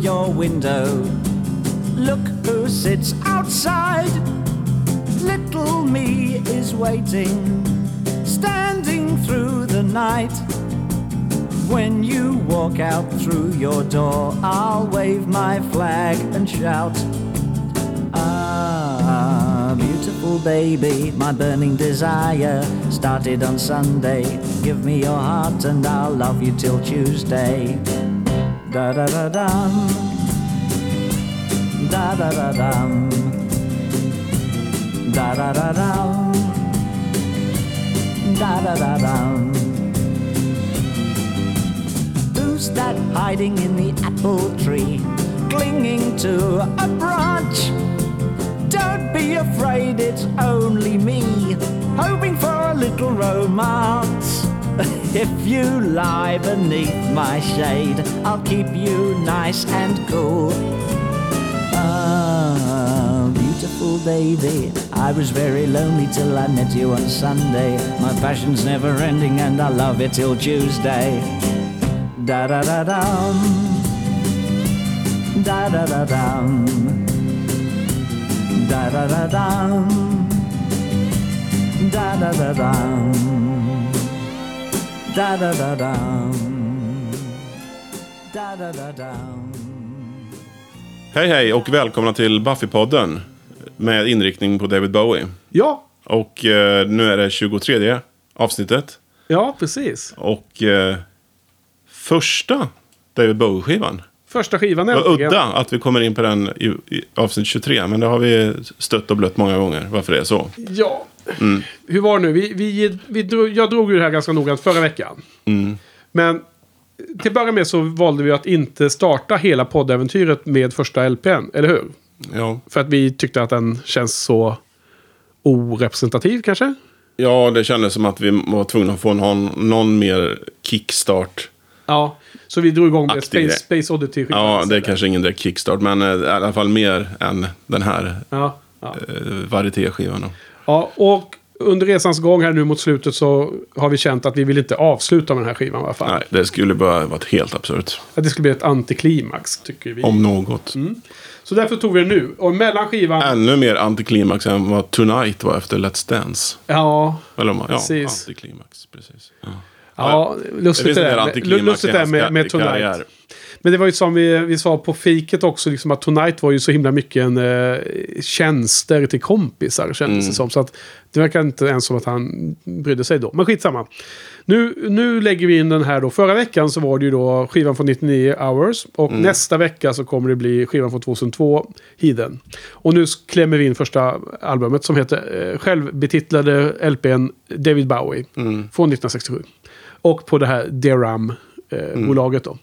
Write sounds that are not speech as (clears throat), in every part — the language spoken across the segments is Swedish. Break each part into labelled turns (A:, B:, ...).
A: Your window. Look who sits outside. Little me is waiting, standing through the night. When you walk out through your door, I'll wave my flag and shout. Ah, beautiful baby, my burning desire started on Sunday. Give me your heart and I'll love you till Tuesday. Da da da dum. Da da da dum. Da da da dum. Da da da dum. Who's that hiding in the apple tree, clinging to a branch? Don't be afraid, it's only me, hoping for a little romance. If you lie beneath my shade, I'll keep you nice and cool. Ah, beautiful baby, I was very lonely till I met you on Sunday. My passion's never ending and I love it till Tuesday. Da da da dum. Da da da dum. Da da da dum. Da da da dum. Da da da dum. Da da da dum.
B: Hej hej och välkomna till Buffy-podden. Med inriktning på David Bowie.
C: Ja,
B: Och eh, nu är det 23 avsnittet.
C: ja precis.
B: Och eh, första David Bowie-skivan.
C: Första skivan äntligen.
B: udda att vi kommer in på den i, i avsnitt 23. Men det har vi stött och blött många gånger. Varför det är så.
C: Ja.
B: Mm.
C: Hur var det nu? Vi, vi, vi drog, jag drog ju det här ganska noggrant förra veckan.
B: Mm.
C: Men till att börja med så valde vi att inte starta hela poddäventyret med första LPn, eller hur?
B: Ja.
C: För att vi tyckte att den känns så orepresentativ kanske?
B: ja, det kändes som att vi var tvungna att få någon, någon mer kickstart.
C: Ja. Så vi drog igång med Space,
B: grej.
C: Space Oddity-skivan.
B: Ja, det är kanske ingen direkt kickstart. Men eh, i alla fall mer än den här
C: Ja, ja.
B: eh, varietéskivan.
C: ja, och under resans gång här nu mot slutet så har vi känt att vi vill inte avsluta med den här skivan i alla fall.
B: Nej, det skulle bara varit helt absurt.
C: Att det skulle bli ett antiklimax, tycker vi.
B: Om något.
C: Så därför tog vi den nu. Och mellan skivan...
B: Ännu mer antiklimax än vad Tonight var efter Let's Dance.
C: Ja,
B: Eller man, ja,
C: Precis.
B: antiklimax. Precis. Ja.
C: Ja
B: Det
C: lustigt det
B: del
C: där. Lustigt det där med, med Tonight.
B: karriär.
C: Men det var ju som vi, vi sa på fiket också, liksom att Tonight var ju så himla mycket en eh, tjänster till kompisar, kändes
B: Mm.
C: det som. Så att det verkar inte ens som att han brydde sig då. Men skitsamma. Nu, nu lägger vi in den här då. Förra veckan så var det ju då skivan från 99 hours. Och
B: Mm.
C: nästa vecka så kommer det bli skivan från 2002, Heathen. Och nu klämmer vi in första albumet som heter eh, självbetitlade LPn David Bowie.
B: Mm.
C: Från 1967. Och på det här Deram. Eh, bolaget då.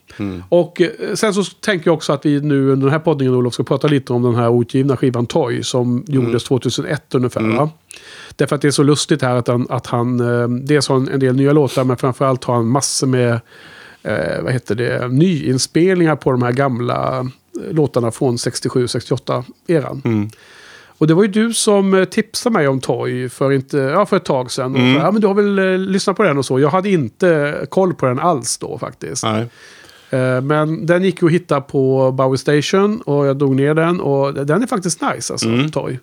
C: Och eh, sen så tänker jag också att vi nu under den här poddningen Olof ska prata lite om den här outgivna skivan Toy som gjordes 2001 ungefär. Va? Därför att det är så lustigt här att han, att han eh, dels har en, en del nya låtar men framförallt har han massor med eh, vad heter det, nyinspelningar på de här gamla låtarna från 67-68 eran. Och det var ju du som eh, tipsade mig om Toy för, inte, ja, för ett tag sedan. Och så, ja, men du har väl eh, lyssnat på den och så. Jag hade inte koll på den alls då faktiskt.
B: Nej.
C: Eh, men den gick ju att hitta på Bowie Station och jag drog ner den. Och den är faktiskt nice alltså,
B: Mm.
C: Toy.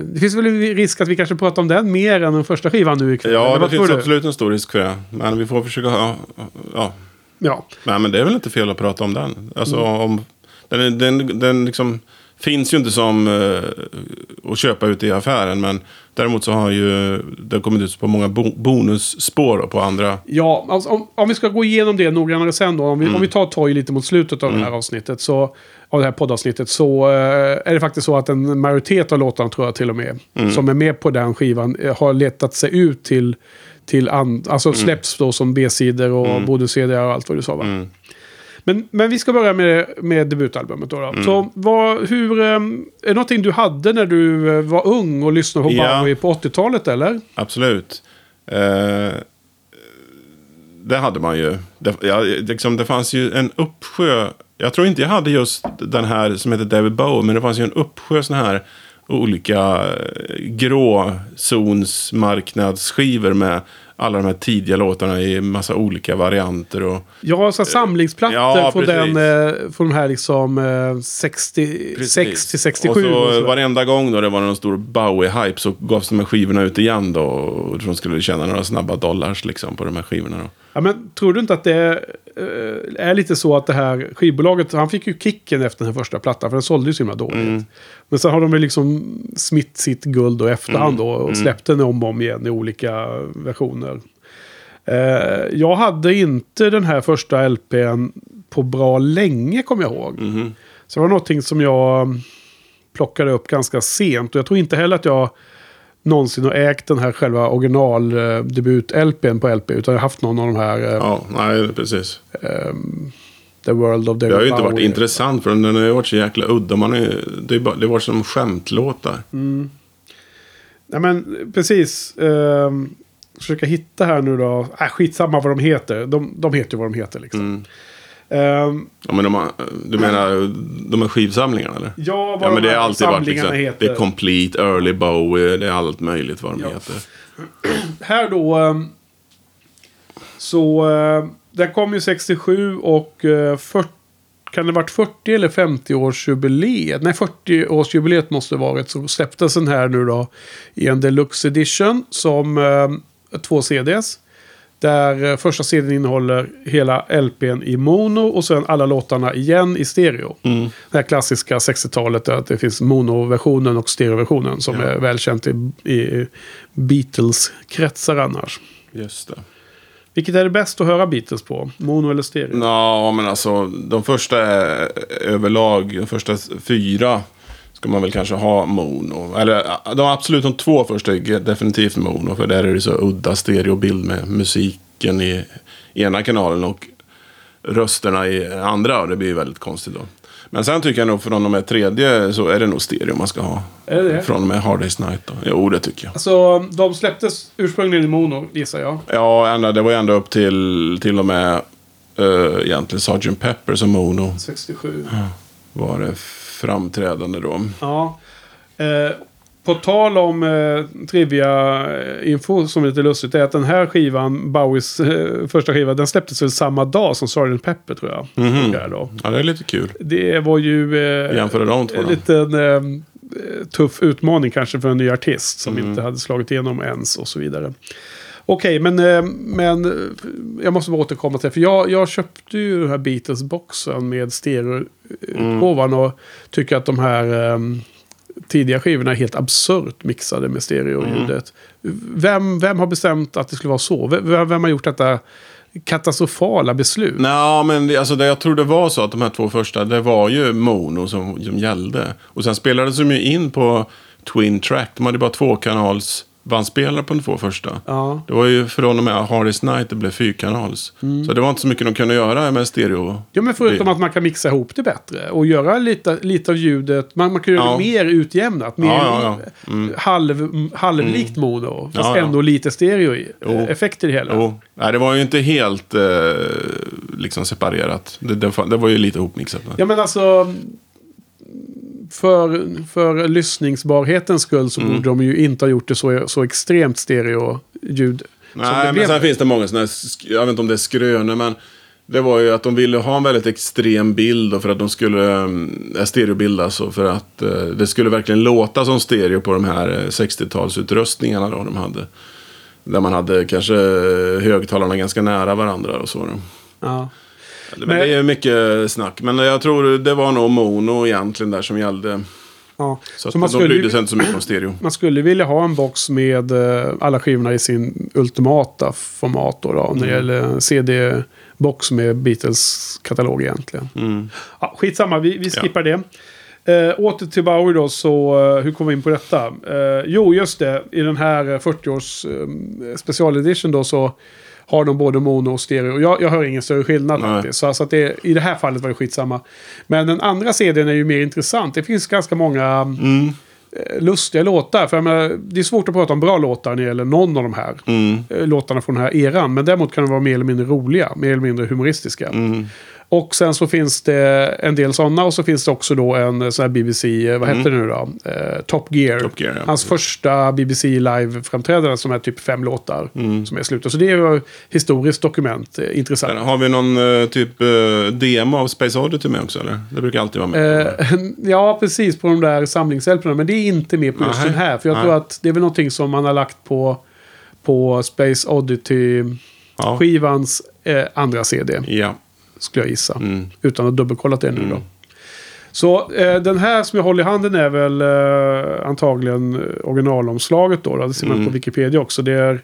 C: Det finns väl en risk att vi kanske pratar om den mer än den första skivan nu ikväll.
B: Ja, det finns absolut en stor risk för det. Men vi får försöka... Ja, ja.
C: Ja.
B: Nej, men det är väl inte fel att prata om den. Alltså,
C: Mm.
B: om, den, den, den liksom finns ju inte som eh, att köpa ute i affären. Men däremot så har ju den kommit ut på många bo, bonusspår då, på andra.
C: Ja, alltså, om, om vi ska gå igenom det noggrannare sen då. Om vi, om vi tar Toy lite mot slutet av det här avsnittet. Så, av det här poddavsnittet. Så eh, är det faktiskt så att en majoritet av låtarna tror jag till och med. Som är med på den skivan. eh, har letat sig ut till... till and, alltså släpps då som B-sidor och bonus-CD och allt vad du sa va? Men, men vi ska börja med, med debutalbumet då. då. Så vad, hur, ehm, är det någonting du hade när du eh, var ung och lyssnade på
B: Ja.
C: Bowie på 80-talet eller?
B: Absolut. Eh, det hade man ju. Det, ja, liksom, det fanns ju en uppsjö. Jag tror inte jag hade just den här som heter David Bowie. Men det fanns ju en uppsjö sådana här olika eh, gråzonsmarknadsskivor med alla de här tidiga låtarna i massa olika varianter. Och,
C: Ja, så här samlingsplattor
B: ja,
C: från,
B: precis.
C: den, eh, från de här liksom eh, 66 till 67.
B: Och så
C: och så.
B: varenda gång då det var någon stor Bowie-hype så gavs de här skivorna ut igen då. Och de skulle tjäna några snabba dollars liksom på de här skivorna då.
C: Ja, men tror du inte att det eh, är lite så att det här skivbolaget, han fick ju kicken efter den första plattan, för den sålde ju så himla dåligt.
B: Mm.
C: Men sen har de väl liksom smitt sitt guld då i efterhand då
B: Mm.
C: och släppt den om och om igen i olika versioner. Eh, jag hade inte den här första LPn på bra länge, kommer jag ihåg.
B: Mhm.
C: Så det var någonting som jag plockade upp ganska sent. Och jag tror inte heller att jag någonsin har ägt den här själva originaldebut-LPn på LP. Utan jag har haft någon av de här eh,
B: Ja, nej, precis.
C: The World of David
B: Det har ju inte
C: Bowie.
B: varit intressant för den har ju varit så jäkla udda. Man är, det, är bara, det var som skämtlåtar.
C: Nej men precis. ehm, försöka hitta här nu då. Äh, skitsamma vad de heter. De, de heter ju vad de heter liksom.
B: Mm.
C: Ehm,
B: Ja, men de har, du menar de här skivsamlingarna eller?
C: ja, vad
B: Ja, men
C: de
B: det har alltid varit liksom,
C: heter.
B: det är Complete, Early Bowie, det är allt möjligt vad de
C: Ja.
B: heter. (clears throat)
C: här då. ehm, så uh, den kom ju 67 och uh, 40, kan det varit 40 eller 50 årsjubileet? Nej, 40 årsjubileet måste det varit. Så släpptes den här nu då i en deluxe edition som eh, två CDs. Där eh, första CDn innehåller hela LPn i mono och sen alla låtarna igen i stereo. Det här klassiska 60-talet där det finns monoversionen och stereoversionen som
B: Ja.
C: är välkänt i, i Beatles-kretsar annars.
B: Just det.
C: Vilket är det bäst att höra Beatles på? Mono eller stereo?
B: Ja, men alltså de första är överlag, de första fyra ska man väl kanske ha mono. Eller de absolut de två första är definitivt mono. För där är det så udda stereobild med musiken i ena kanalen och rösterna i andra. Och det blir väldigt konstigt då. Men sen tycker jag nog från och med tredje så är det nog stereo man ska ha.
C: Är det?
B: Från och med Hard Day's Night då. Jo, det tycker jag.
C: Alltså, de släpptes ursprungligen i mono, gissar jag.
B: Ja, ända, det var ju ända upp till till och med uh, egentligen Sgt. Pepper som mono
C: 67.
B: var det framträdande då.
C: Ja. Eh, på tal om eh, trivia-info som är lite lustigt är att den här skivan, Bowies eh, första skiva, den släpptes väl samma dag som Sgt. Pepper tror jag. Där då.
B: Ja, det är lite kul.
C: Det var ju eh, en liten eh, tuff utmaning kanske för en ny artist som inte hade slagit igenom ens och så vidare. Okej, men, eh, men eh, jag måste bara återkomma till det. För jag, jag köpte ju den här Beatles-boxen med stereoutgåvan och tycker att de här um, tidiga skivorna är helt absurt mixade med stereoljudet. Vem, vem har bestämt att det skulle vara så? Vem, vem har gjort detta katastrofala beslut?
B: Nej, men det, alltså, det, jag tror det var så att de här två första, det var ju mono som, som gällde. Och sen spelades de ju in på Twin Track. De hade bara tvåkanals bandspelare på de två första.
C: Ja.
B: Det var ju från och med Hard Day's Night det blev fyrkanals. Så det var inte så mycket de kunde göra med stereo.
C: Ja, men förutom att man kan mixa ihop det bättre och göra lite, lite av ljudet. Man, man kan göra
B: Ja.
C: det mer utjämnat. Mer
B: Ja, ja. Mm.
C: halv, halvlikt mono. Fast ändå lite stereo i,
B: Jo.
C: effekter i det hela.
B: Jo. Nej, det var ju inte helt eh, liksom separerat. Det, det, det var ju lite ihopmixat.
C: Ja, men alltså... För, för lyssningsbarhetens skull så
B: Mm.
C: borde de ju inte ha gjort det så, så extremt stereo-ljud.
B: Nej, men
C: blev.
B: sen finns det många sådana här, jag vet inte om det är skrönor, men det var ju att de ville ha en väldigt extrem bild och för att de skulle um, stereobildas och för att eh, det skulle verkligen låta som stereo på de här eh, 60-talsutrustningarna då de hade. Där man hade kanske eh, högtalarna ganska nära varandra och så. Då.
C: Ja.
B: Men
C: Men-
B: det är mycket snack, men jag tror det var nog mono egentligen där som gällde.
C: Ja.
B: Så,
C: Så man
B: de
C: skulle
B: brydde sig inte så mycket om stereo.
C: Man skulle vilja ha en box med eh, alla skivorna i sin ultimata format. Då, då, När det gäller en CD-box med Beatles-katalog egentligen.
B: Mm.
C: Ja, skitsamma, vi, vi skippar det. Eh, åter till Bowie då, så eh, hur kom vi in på detta? Eh, jo, just det. I den här eh, 40-års eh, specialedition då så har de både mono och stereo. Jag, jag hör ingen större skillnad
B: Nej.
C: faktiskt. Så, att det, i det här fallet var det skitsamma. Men den andra CDn är ju mer intressant. Det finns ganska många
B: Mm.
C: eh, lustiga låtar. För menar, det är svårt att prata om bra låtar när det gäller någon av de här
B: Mm.
C: eh, låtarna från den här eran. Men däremot kan de vara mer eller mindre roliga, mer eller mindre humoristiska.
B: Mm.
C: Och sen så finns det en del sådana och så finns det också då en sån här BBC, eh, vad heter det nu då? Eh, Top Gear.
B: Mm. Top Gear, ja.
C: Hans första BBC live-framträdande som är typ fem låtar
B: Mm.
C: som är slutet. Så det är ju historiskt dokument, eh, intressant.
B: Har vi någon eh, typ eh, demo av Space Oddity med också eller? Det brukar alltid vara med.
C: Eh, (laughs) ja, precis på de där samlingshjälperna. Men det är inte med på just den här. För jag
B: Nej.
C: tror att det är väl någonting som man har lagt på, på Space Oddity-skivans
B: ja.
C: eh, andra CD.
B: ja.
C: Skulle jag gissa.
B: Mm.
C: Utan att dubbelkolla det nu då. Så eh, den här som jag håller i handen är väl eh, antagligen eh, originalomslaget då, då. Det ser man
B: Mm.
C: på Wikipedia också. Det är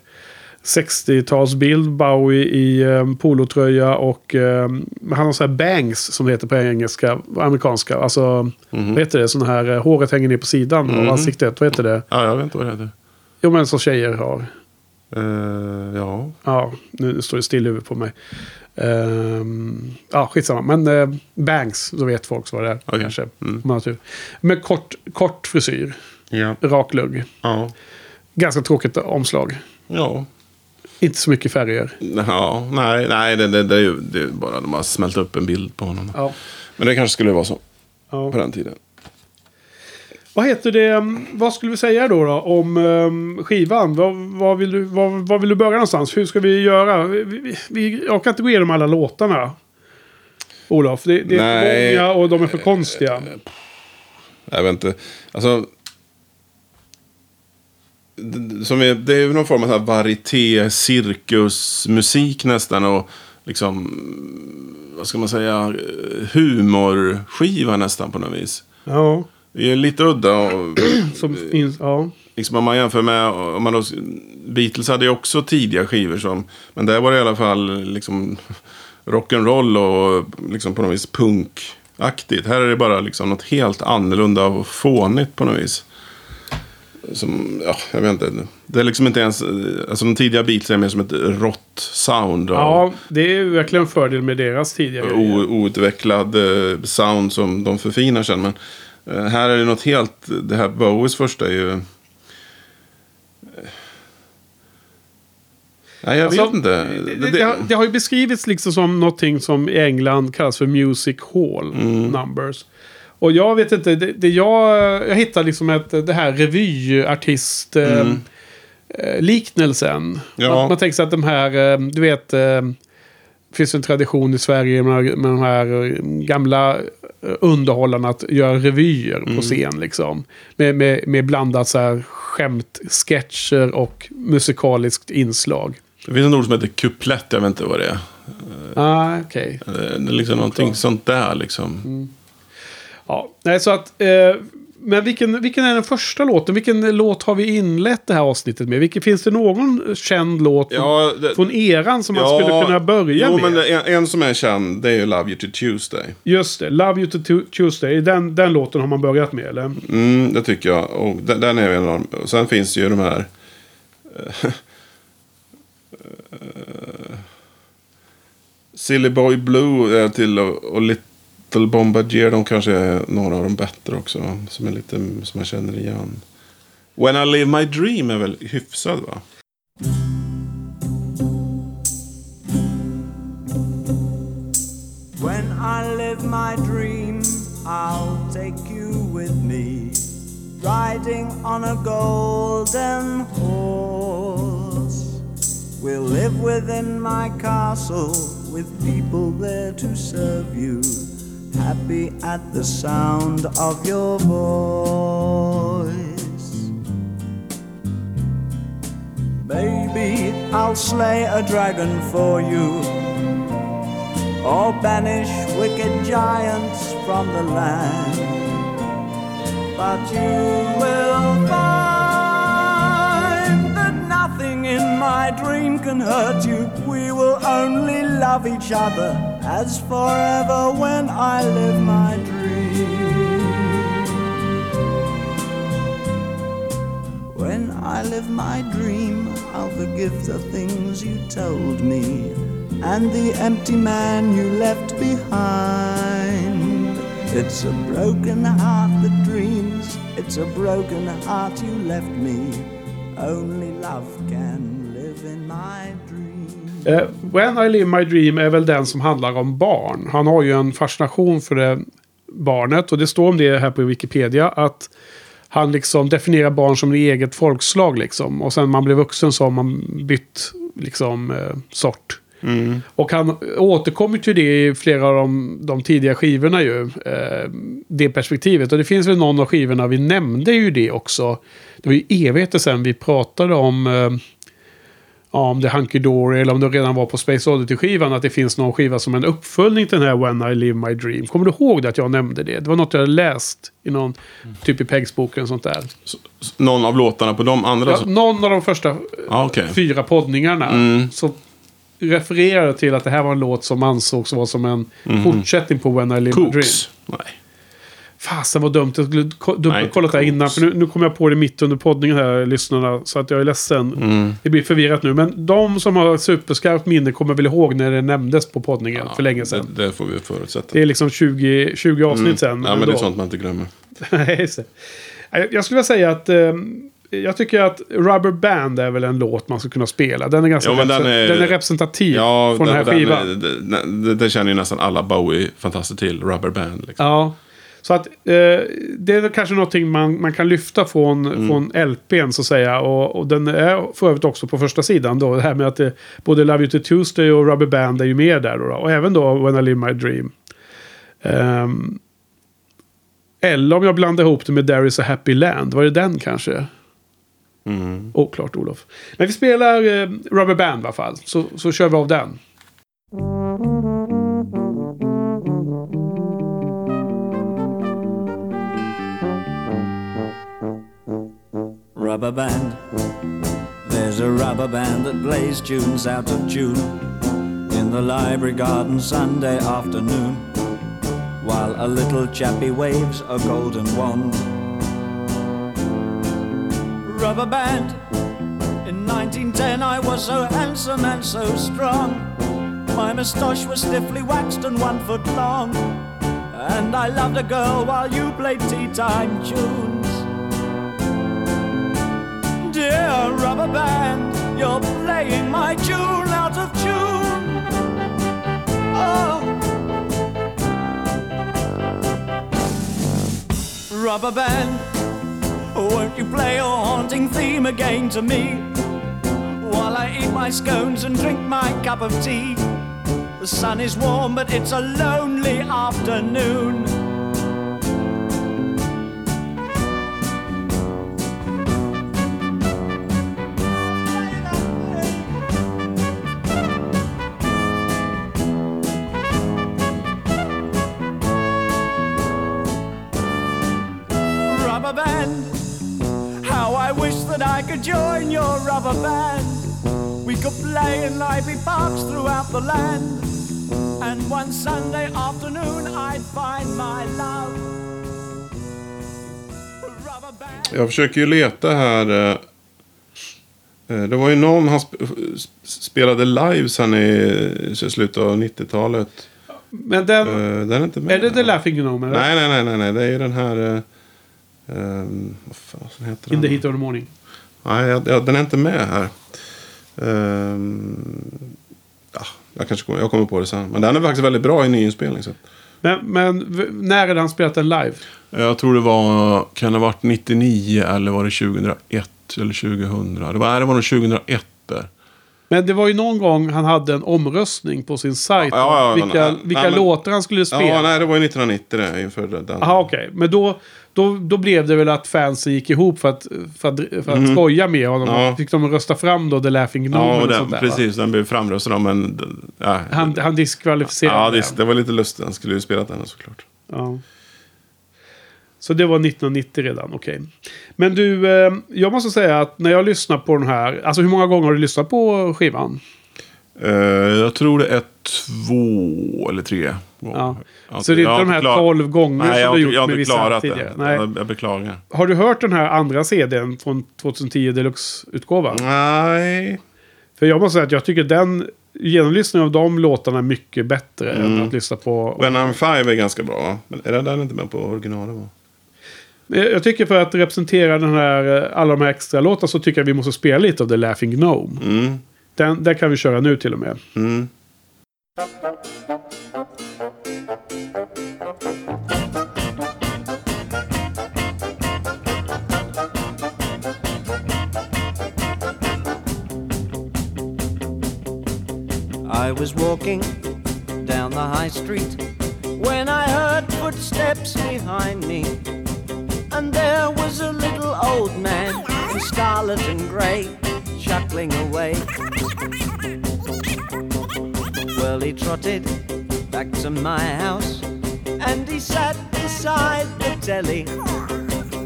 C: 60-talsbild, Bowie i eh, polotröja och eh, han har så här bangs som det heter på engelska, amerikanska. Alltså, vad heter det? Sån här, eh, håret hänger ner på sidan av
B: Mhm.
C: ansiktet. Vad heter det?
B: ja, jag vet inte vad det heter.
C: Jo men som tjejer har.
B: Eh, ja.
C: Ja, nu står det still i huvudet på mig. Ehm, ja, skitsamma. Men uh, bangs, då vet folk vad det är.
B: Okej.
C: Kanske.
B: Mm.
C: Man har tur. Med kort, kort frisyr.
B: Ja.
C: Rak lugg.
B: Ja.
C: Ganska tråkigt omslag.
B: Ja.
C: Inte så mycket färger.
B: Ja, nej, nej det, det, det är ju det är bara de har smält upp en bild på honom.
C: Ja.
B: Men det kanske skulle vara så
C: ja.
B: på den tiden.
C: Vad heter det? um, Vad skulle vi säga då, då om um, skivan? Vad, vad, vill du, vad, vad vill du börja någonstans? Hur ska vi göra? Vi, vi, vi, jag kan inte gå igenom alla låtarna. Olof, det, det är många och de är för konstiga.
B: Jag vet inte. Alltså. det- Som är, det är någon form av varieté, cirkusmusik nästan. Och liksom, vad ska man säga, humorskiva nästan på något vis.
C: Ja,
B: Det är lite udda. Och, (clears throat)
C: som finns. Ja.
B: liksom om man jämför med, om man då, Beatles hade ju också tidiga skivor som, men där var det i alla fall liksom rock'n'roll och liksom på något vis punkaktigt. Här är det bara liksom något helt annorlunda och fånigt på något vis. Som, ja, jag vet inte. Det är liksom inte ens, alltså de tidiga Beatles är mer som ett rått sound.
C: Ja, det är verkligen en fördel med deras tidigare.
B: o, outvecklad eh, sound som de förfinar sen. Men här är det något helt, det här Bowies första är ju... eh, Nej, jag
C: Alltså,
B: vet inte.
C: Det, det, det, har, det har ju beskrivits liksom som någonting som i England kallas för music hall
B: Mm.
C: numbers. Och jag vet inte, det, jag, jag hittar liksom ett, det här revyartist eh,
B: Mm.
C: eh, liknelsen.
B: Ja.
C: Man, man tänker sig att de här, eh, du vet, eh, det finns en tradition i Sverige med, med de här eh, gamla eh, underhållarna att göra revyer
B: Mm.
C: på scen. Liksom. Med, med, med blandat så här skämt, sketcher och musikaliskt inslag.
B: Det finns en ord som heter kuplett, jag vet inte vad det är.
C: Ah, okej.
B: Eh, Det är liksom någonting sånt där liksom.
C: Mm. Ja, nej, så att... Eh, men vilken, vilken är den första låten? Vilken låt har vi inlett det här avsnittet med? Vilken, finns det någon känd låt
B: Ja, det,
C: från eran som man skulle kunna börja
B: jo,
C: med?
B: men en, en som är känd, det är ju Love You To Tuesday.
C: Just det, Love You To Tu- Tuesday. Den, den låten har man börjat med, eller?
B: Mm, det tycker jag. Och den, den är en av dem. Sen finns ju de här... eh, (laughs) eh, Silly Boy Blue är till och, och Little Bombardier. De kanske är några av de bättre också. Som är lite som man känner igen. When I Live My Dream är väl hyfsad va?
A: When I live my dream, I'll take you with me, riding on a golden horse. We'll live within my castle with people there to serve you, happy at the sound of your voice. Baby, I'll slay a dragon for you or banish wicked giants from the land. But you will find that nothing in my dream can hurt you. We will only love each other as forever when I live my dream. When I live my dream, I'll forgive the things you told me and the empty man you left behind. It's a broken heart that dreams, it's a broken heart you left me. Only love can live in my.
C: Eh, When I live my dream är väl den som handlar om barn. Han har ju en fascination för det barnet. Och det står om det här på Wikipedia. Att han liksom definierar barn som ett eget folkslag liksom. Och sen man blev vuxen så har man bytt liksom eh, sort. Och han återkommer till det i flera av de, de tidiga skivorna ju. Eh, det perspektivet. Och det finns väl någon av skivorna vi nämnde ju det också. Det var ju evigheter sedan vi pratade om... Eh, ja, om det är Hunky Dory eller om det redan var på Space Oddity-skivan. Att det finns någon skiva som en uppföljning till den här When I Live My Dream. Kommer du ihåg det att jag nämnde det? Det var något jag hade läst i någon, typ i Pegsboken och sånt där.
B: Så, någon av låtarna på de andra?
C: Ja, någon av de första eh,
B: Ja, okej.
C: fyra poddningarna.
B: Mm.
C: Så refererade till att det här var en låt som ansågs vara som en fortsättning på When I Live My Dream.
B: Cooks? Nej.
C: Fasen vad dumt. Jag skulle kollat det här innan. För nu, nu kommer jag på det mitt under poddningen här, lyssnarna. Så att jag är ledsen.
B: Mm.
C: Det blir förvirrat nu. Men de som har superskarpt minne kommer väl ihåg när det nämndes på poddningen för länge sedan.
B: Det, det får vi förutsätta.
C: Det är liksom 20, 20 avsnitt sedan.
B: Mm. ja, men
C: ändå.
B: det är sånt man inte glömmer. (laughs)
C: Jag- skulle vilja säga att... Eh, jag tycker att Rubber Band är väl en låt man skulle kunna spela. Den är ganska
B: Ja, men den är-
C: den är representativ
B: Ja,
C: från den här skivan.
B: är- det, det, det känner ju nästan alla Bowie-fantaster till. Rubber Band. Liksom.
C: Ja. Så att eh, det är kanske någonting man, man kan lyfta från,
B: Mm.
C: från LPn så att säga. Och, och den är för övrigt också på första sidan då. Det här med att det, både Love You To Tuesday och Rubber Band är ju med där då. Och även då When I Live My Dream. Ehm, eller om jag blandar ihop det med There Is A Happy Land. Var det den kanske?
B: Mm.
C: Oklart Olof. Men vi spelar eh, Rubber Band i alla fall. Så, så kör vi av den.
A: Rubber band. There's a rubber band that plays tunes out of tune in the library garden Sunday afternoon while a little chappie waves a golden wand. Rubber band. In 1910 I was so handsome and so strong. My moustache was stiffly waxed and one foot long. And I loved a girl while you played tea time tunes. Dear rubber band, you're playing my tune out of tune. Oh. Rubber band, won't you play your haunting theme again to me? While I eat my scones and drink my cup of tea. The sun is warm, but it's a lonely afternoon. Rubber band. How I wish that I could join your rubber band. We could play in lively parks throughout the land. And one Sunday afternoon I'd find my love. Rubber band.
B: Jag försöker ju leta här. eh, eh, Det var ju någon han sp spelade live sen i slutet av 90-talet.
C: Men den...
B: Eh, Den är inte med.
C: är det The Laughing Gnome? eller?
B: Nej, nej, nej, nej, nej. Det är ju den här... ehm, vad fan heter
C: In
B: den?
C: the heat of the morning.
B: Nej, jag, jag, den är inte med här. Ehm, ja, jag kanske kommer, jag kommer på det sen. Men den är faktiskt väldigt bra i nyinspelning. Så.
C: Men, men när är det han spelat den live?
B: Jag tror det var, kan det ha varit 99 eller var det 2001 eller 2000? Det var, nej, det var nog 2001 där.
C: Men det var ju någon gång han hade en omröstning på sin sajt.
B: Ja, ja,
C: vilka
B: men-
C: vilka
B: nej,
C: låtar han skulle spela.
B: Ja, nej, det var ju 1990 det, inför den.
C: Jaha, okej. Men då, då, då blev det väl att fansen gick ihop för att, för att, för att
B: Mhm.
C: skoja med honom.
B: Ja.
C: Fick de rösta fram då The Laughing Gnome
B: Ja, och
C: och
B: den,
C: sånt där. va?
B: precis. Den blev framröstad men... Ja,
C: Han, han diskvalificerade
B: ja det, det var lite lustigt. Han skulle ju spelat den såklart.
C: Ja. Så det var 1990 redan, okej. Men du, eh, jag måste säga att när jag lyssnar på den här... Alltså hur många gånger har du lyssnat på skivan?
B: Eh, jag tror det är två eller tre gånger.
C: Ja.
B: Jag-
C: Så det är inte de här 12 gånger
B: Nej,
C: som
B: jag,
C: du
B: har-
C: gjort
B: jag
C: med vissa tidigare?
B: det.
C: Nej.
B: Jag, beklagar.
C: Har du hört den här andra CDn från 2010 Deluxe-utgåvan?
B: Nej.
C: För jag måste säga att jag tycker den genomlyssningen av de låtarna är mycket bättre än att lyssna på...
B: When I'm Five är ganska bra. Men är den där inte med på originalet? Va?
C: Jag jag tycker för att representera den här, eh, alla de här extra låtarna så tycker jag vi måste spela lite av The Laughing Gnome.
B: Mm.
C: Den, den kan vi köra nu till och med.
B: Mm.
A: I was walking down the high street when I heard footsteps behind me. And there was a little old man in scarlet and grey chuckling away. Well, he trotted back to my house and he sat beside the telly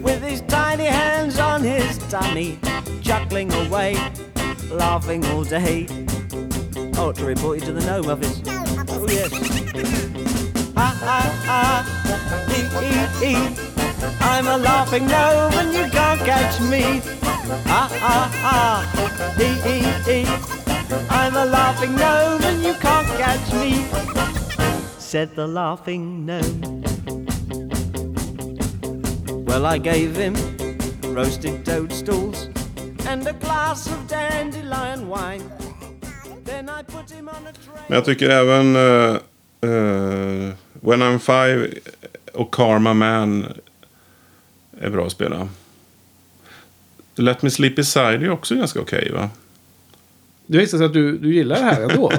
A: with his tiny hands on his tummy, chuckling away, laughing all day. Oh, to report you to the gnome office. Oh, yes. Ha ha ha, hee hee hee. I'm a laughing gnome and you can't catch me. Ha ha ha, hee hee hee. I'm a laughing gnome and you can't catch me. Said the laughing gnome. Well, I gave him roasted toadstools and a glass of dandelion wine.
B: Men jag tycker även eh, eh, When I'm Five och Karma Man är bra att spela. Let Me Sleep Beside är också ganska okej va?
C: Det visar sig att du, du gillar det här ändå.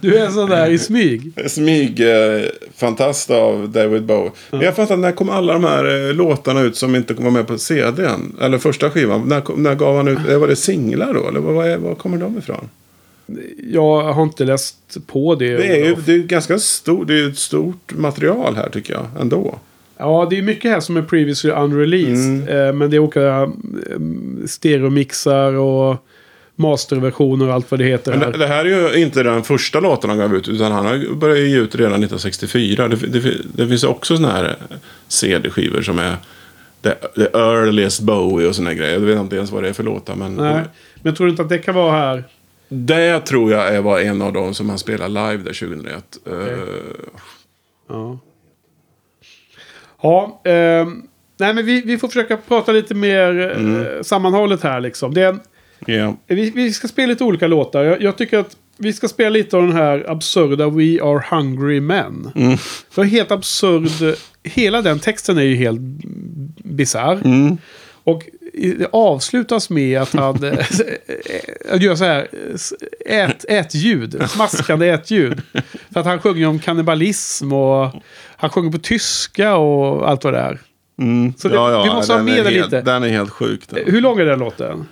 C: Du är sån där i smyg.
B: Smyg eh, fantast av David Bowie. Men jag fattar, när kom alla de här eh, låtarna ut som inte var med på CDn? Eller första skivan. När, när gav han ut, var det singlar då? Eller var, var, var kommer de ifrån?
C: Jag har inte läst på det.
B: Det är ju det är ganska stort, det är ett stort material här tycker jag ändå.
C: Ja, det är mycket här som är previously unreleased.
B: Mm.
C: Eh, men det är olika eh, stereomixar och masterversioner och allt vad det heter. Här.
B: det, det här är ju inte den första låten han gav ut. Utan han har börjat ge ut redan 1964. Det, det, det finns också sådana här CD-skivor som är the, the earliest Bowie och sådana grejer. Jag vet inte ens vad det är för låtar. Men
C: Nej, men tror du inte att det kan vara här?
B: Det tror jag är var en av dem som han spelade live där 2001. Eh,
C: Ja. Ja, ehm, nej men vi, vi får försöka prata lite mer eh, sammanhållet här liksom. Det en,
B: ja.
C: vi, vi ska spela lite olika låtar. Jag, jag tycker att vi ska spela lite av den här absurda We Are Hungry Men. Det är helt absurd. Hela den texten är ju helt bisarr. Och i- det avslutas med att han (laughs) eh, gör så här eh, ät, ätljud, smaskande ätljud. För att han sjunger om kannibalism och han sjunger på tyska och allt vad det är. Så det,
B: ja, ja,
C: vi måste ha
B: den
C: med det
B: helt,
C: lite.
B: Den är helt sjuk. Den.
C: Hur lång är den låten?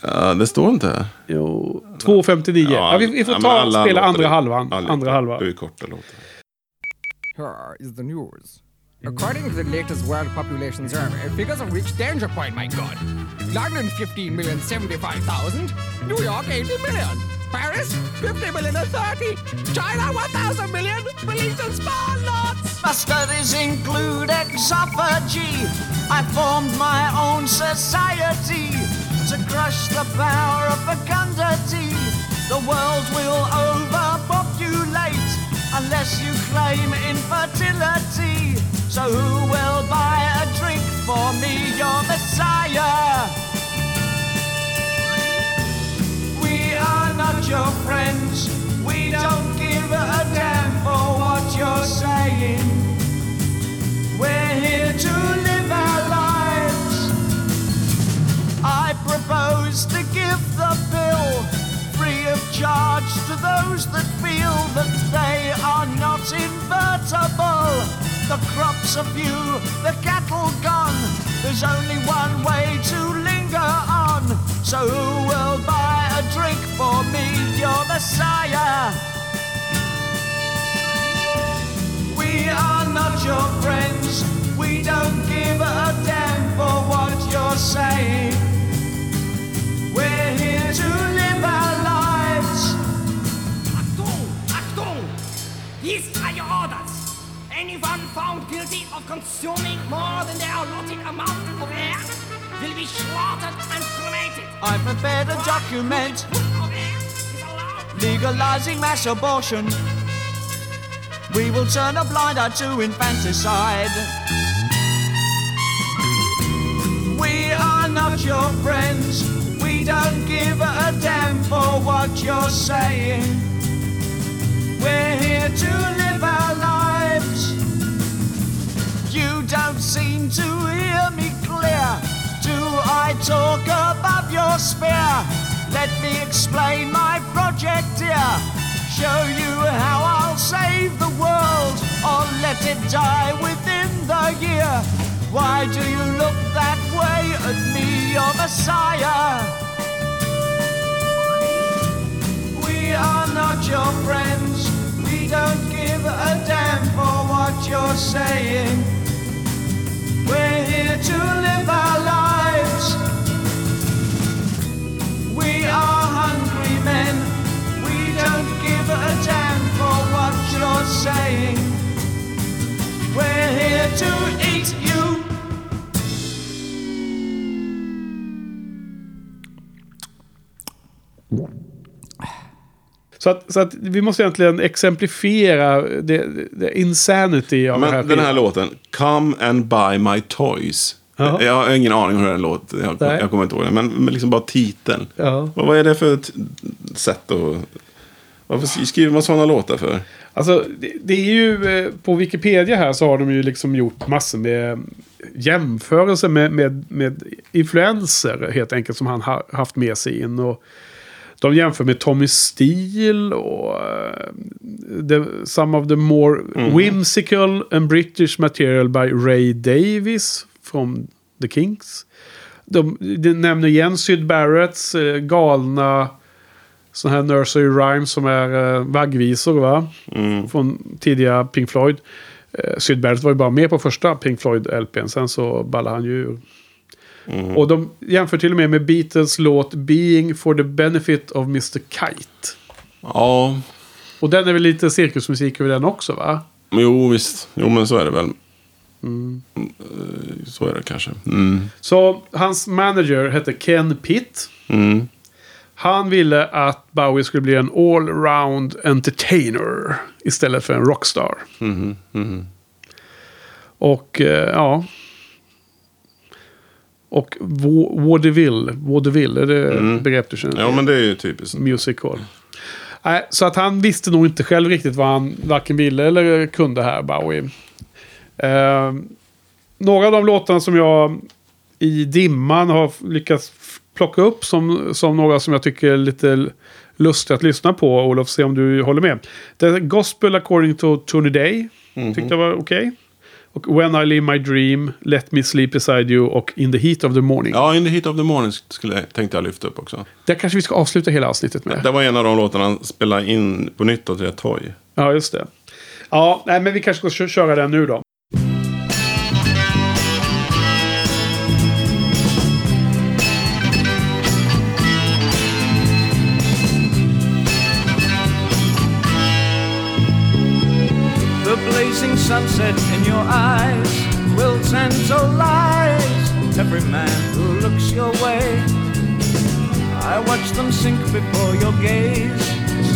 B: Ja, det står inte.
C: Jo, 2.59. Ja, vi, vi får ta
B: alla
C: spela andra halvan.
B: alla-
C: Andra halvan.
B: Det är korta låtar.
D: Here is the news. According to the latest World Population Survey, figures have reached danger point, my god. London 15 million 75,000, New York 80 million, Paris 50 million and 30, China 1,000 million, in small lots.
A: My studies include exophagy. I formed my own society to crush the power of fecundity. The world will overpopulate unless you claim infertility. So who will buy a drink for me, your messiah? We are not your friends. We don't give a damn for what you're saying. We're here to live our lives. I propose to give the bill free of charge to those that feel that they are not invertible. The crops are few, the cattle gone. There's only one way to linger on. So who will buy a drink for me, your messiah? We are not your friends. We don't give a damn for what you're saying. We're here to live our lives.
E: Achtung! Achtung! Are your orders. Found guilty of consuming more than their allotted amount of air will be slaughtered and cremated.
A: I prepared a document
E: Of air is allowed.
A: legalizing mass abortion. We will turn a blind eye to infanticide. We are not your friends. We don't give a damn for what you're saying. We're here to live our lives. You don't seem to hear me clear. Do I talk above your spear? Let me explain my project here. Show you how I'll save the world or let it die within the year. Why do you look that way at me, your Messiah? We are not your friends. We don't give a damn for what you're saying. We're here to live our lives. We are hungry men. We don't give a damn for what you're saying. We're here to
C: Så att, så att vi måste egentligen exemplifiera det, det insanity av den här
B: Men den här
C: skivan.
B: låten, Come and buy my toys.
C: Ja.
B: Jag har ingen aning om hur den låter. Jag,
C: Nej.
B: jag kommer inte ihåg den. Men, men liksom bara titeln.
C: Ja.
B: Vad, vad är det för sätt att... Varför skriver man sådana låtar för?
C: Alltså, det, det är ju eh, på Wikipedia här så har de ju liksom gjort massor med jämförelser med, med, med influenser helt enkelt som han har haft med sig in. Och de jämför med Tommy Steele och uh, the, some of the more whimsical and British material by Ray Davis from The Kinks. De, de nämner igen Syd Barretts eh, galna sådana här nursery rhymes som är eh, vaggvisor va? Från tidiga Pink Floyd. Eh, Syd Barrett var ju bara med på första Pink Floyd-LPn. Sen så ballade han ju ur. Och de jämför till och med med Beatles låt Being for the benefit of Mr. Kite.
B: Ja,
C: Och den är väl lite cirkusmusik över den också va?
B: jo visst. Jo men så är det väl. Mm, eh, Så är det kanske. Mm.
C: Så hans manager hette Ken Pitt.
B: Mm.
C: Han ville att Bowie skulle bli en allround entertainer istället för en rockstar.
B: Mhm,
C: Och eh, ja. Och va- vaudeville, vaudeville, är det begrepp du känner till?
B: Ja men det är ju typiskt.
C: Music hall. Nej, så att han visste nog inte själv riktigt vad han varken ville eller kunde här, Bowie. Eh, några av de låtarna som jag i dimman har lyckats plocka upp som, som några som jag tycker är lite lustiga att lyssna på. Olof, se om du håller med. Är Gospel according to Tony Day. Tyckte jag var okej. Och When I Live My Dream, Let Me Sleep Beside You och In the Heat of the Morning.
B: Ja, In the Heat of the Morning skulle tänkte jag lyfta upp också.
C: Där kanske vi ska avsluta hela avsnittet med.
B: Det var en av de låtarna han spelade in på nytt till ett Toy.
C: Ja, just det. Ja, nej, men vi kanske ska kö- köra den nu då.
A: Sunset in your eyes will tantalize every man who looks your way. I watch them sink before your gaze.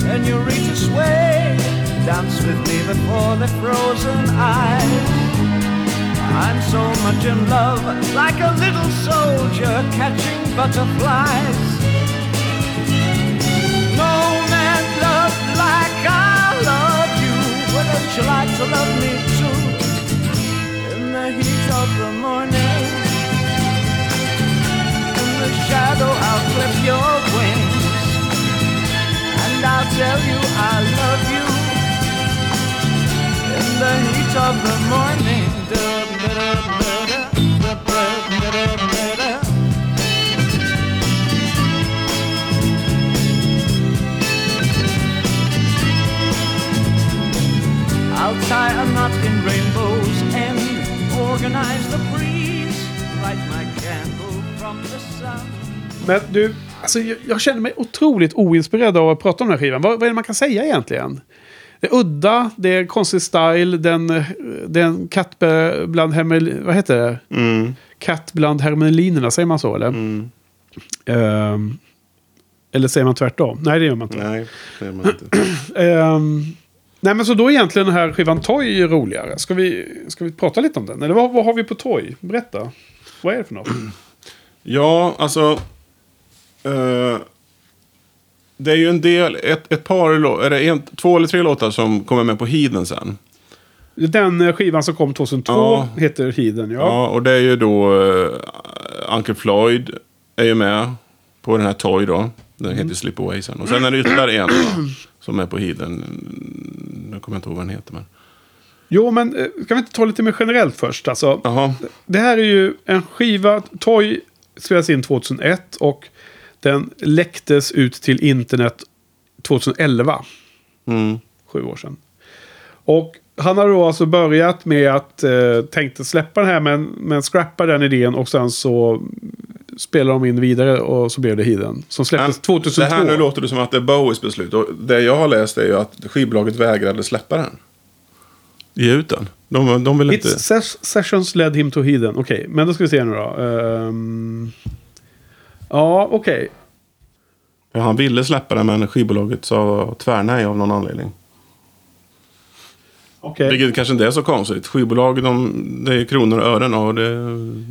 A: and you reach Senorita sway, dance with me before the frozen eyes. I'm so much in love, like a little soldier catching butterflies. You like to love me too? In the heat of the morning, in the shadow, I'll clip your wings, and I'll tell you I love you. In the heat of the morning. Tie a knot in rainbow's end, organize the breeze, light my candle from the sun.
C: Men du, alltså, jag, jag känner mig otroligt oinspirerad av att prata om den här skivan. Vad, vad är det man kan säga egentligen? Det är udda, det är konstig style, den, den katt bland hermel... Vad heter det? Katt bland hermelinerna, säger man så eller? Ehm, eller säger man tvärtom? Nej, det gör man inte.
B: Nej, det är man inte. (clears throat)
C: Ehm, nej, men så då är egentligen den här skivan Toy roligare. Ska vi, ska vi prata lite om den? Eller vad, vad har vi på Toy? Berätta. Vad är det för något? (clears throat)
B: Ja, alltså. Eh, det är ju en del, ett, ett par, är det en, två eller tre låtar som kommer med på Heathen sen.
C: Den eh, skivan som kom 2002
B: Ja.
C: heter Heathen, ja.
B: Ja, och det är ju då uh, Uncle Floyd är ju med på den här Toy då. Den
C: Mm.
B: heter Slip Away sen. Och sen är det ytterligare en då, (clears throat) som är på Heathen. Jag kommer inte ihåg vad den heter men.
C: Jo, men eh, kan vi inte ta lite mer generellt först? Alltså, det här är ju en skiva. Toy spelades in 2001 och den läcktes ut till internet 2011.
B: Mm.
C: Sju år sedan. Och han har då alltså börjat med att eh, tänkte släppa den här men, men scrappa den idén och sen så spelar de in vidare och så blev det Heathen. Som släpptes 2002.
B: Det här nu låter det som att det är Bowies beslut. Och det jag har läst är ju att skivbolaget vägrade släppa den. Ge ut den. De, de vill inte...
C: Hits ses- sessions led him to Heathen. Okej, men då ska vi se nu då. Ehm, ja, okej.
B: Ja, han ville släppa den men skivbolaget sa tvärnej av någon anledning.
C: Okej.
B: Vilket kanske inte är så konstigt. Skivbolag, de, det är kronor och ören och det...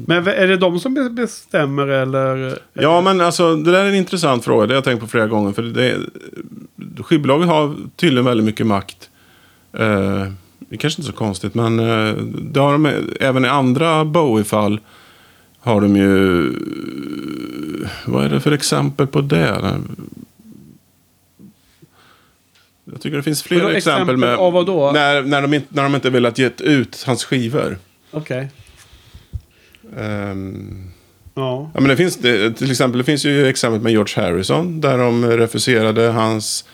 C: Men är det de som be- bestämmer eller?
B: Ja, men alltså det där är en intressant fråga. Det har jag tänkt på flera gånger. För det, skivbolagen har tydligen väldigt mycket makt. Eh, det är kanske inte är så konstigt, men eh, det har de, även i andra Bowie-fall har de ju... Vad är det för exempel på det? Jag tycker det finns fler
C: Vadå,
B: exempel, med
C: av vad då?
B: När, när, de inte, när de inte velat ge ut hans skivor.
C: Okej.
B: Ehm,
C: Ja.
B: Ja, men det finns, det, till exempel, det finns ju exempel med George Harrison. Där de refuserade hans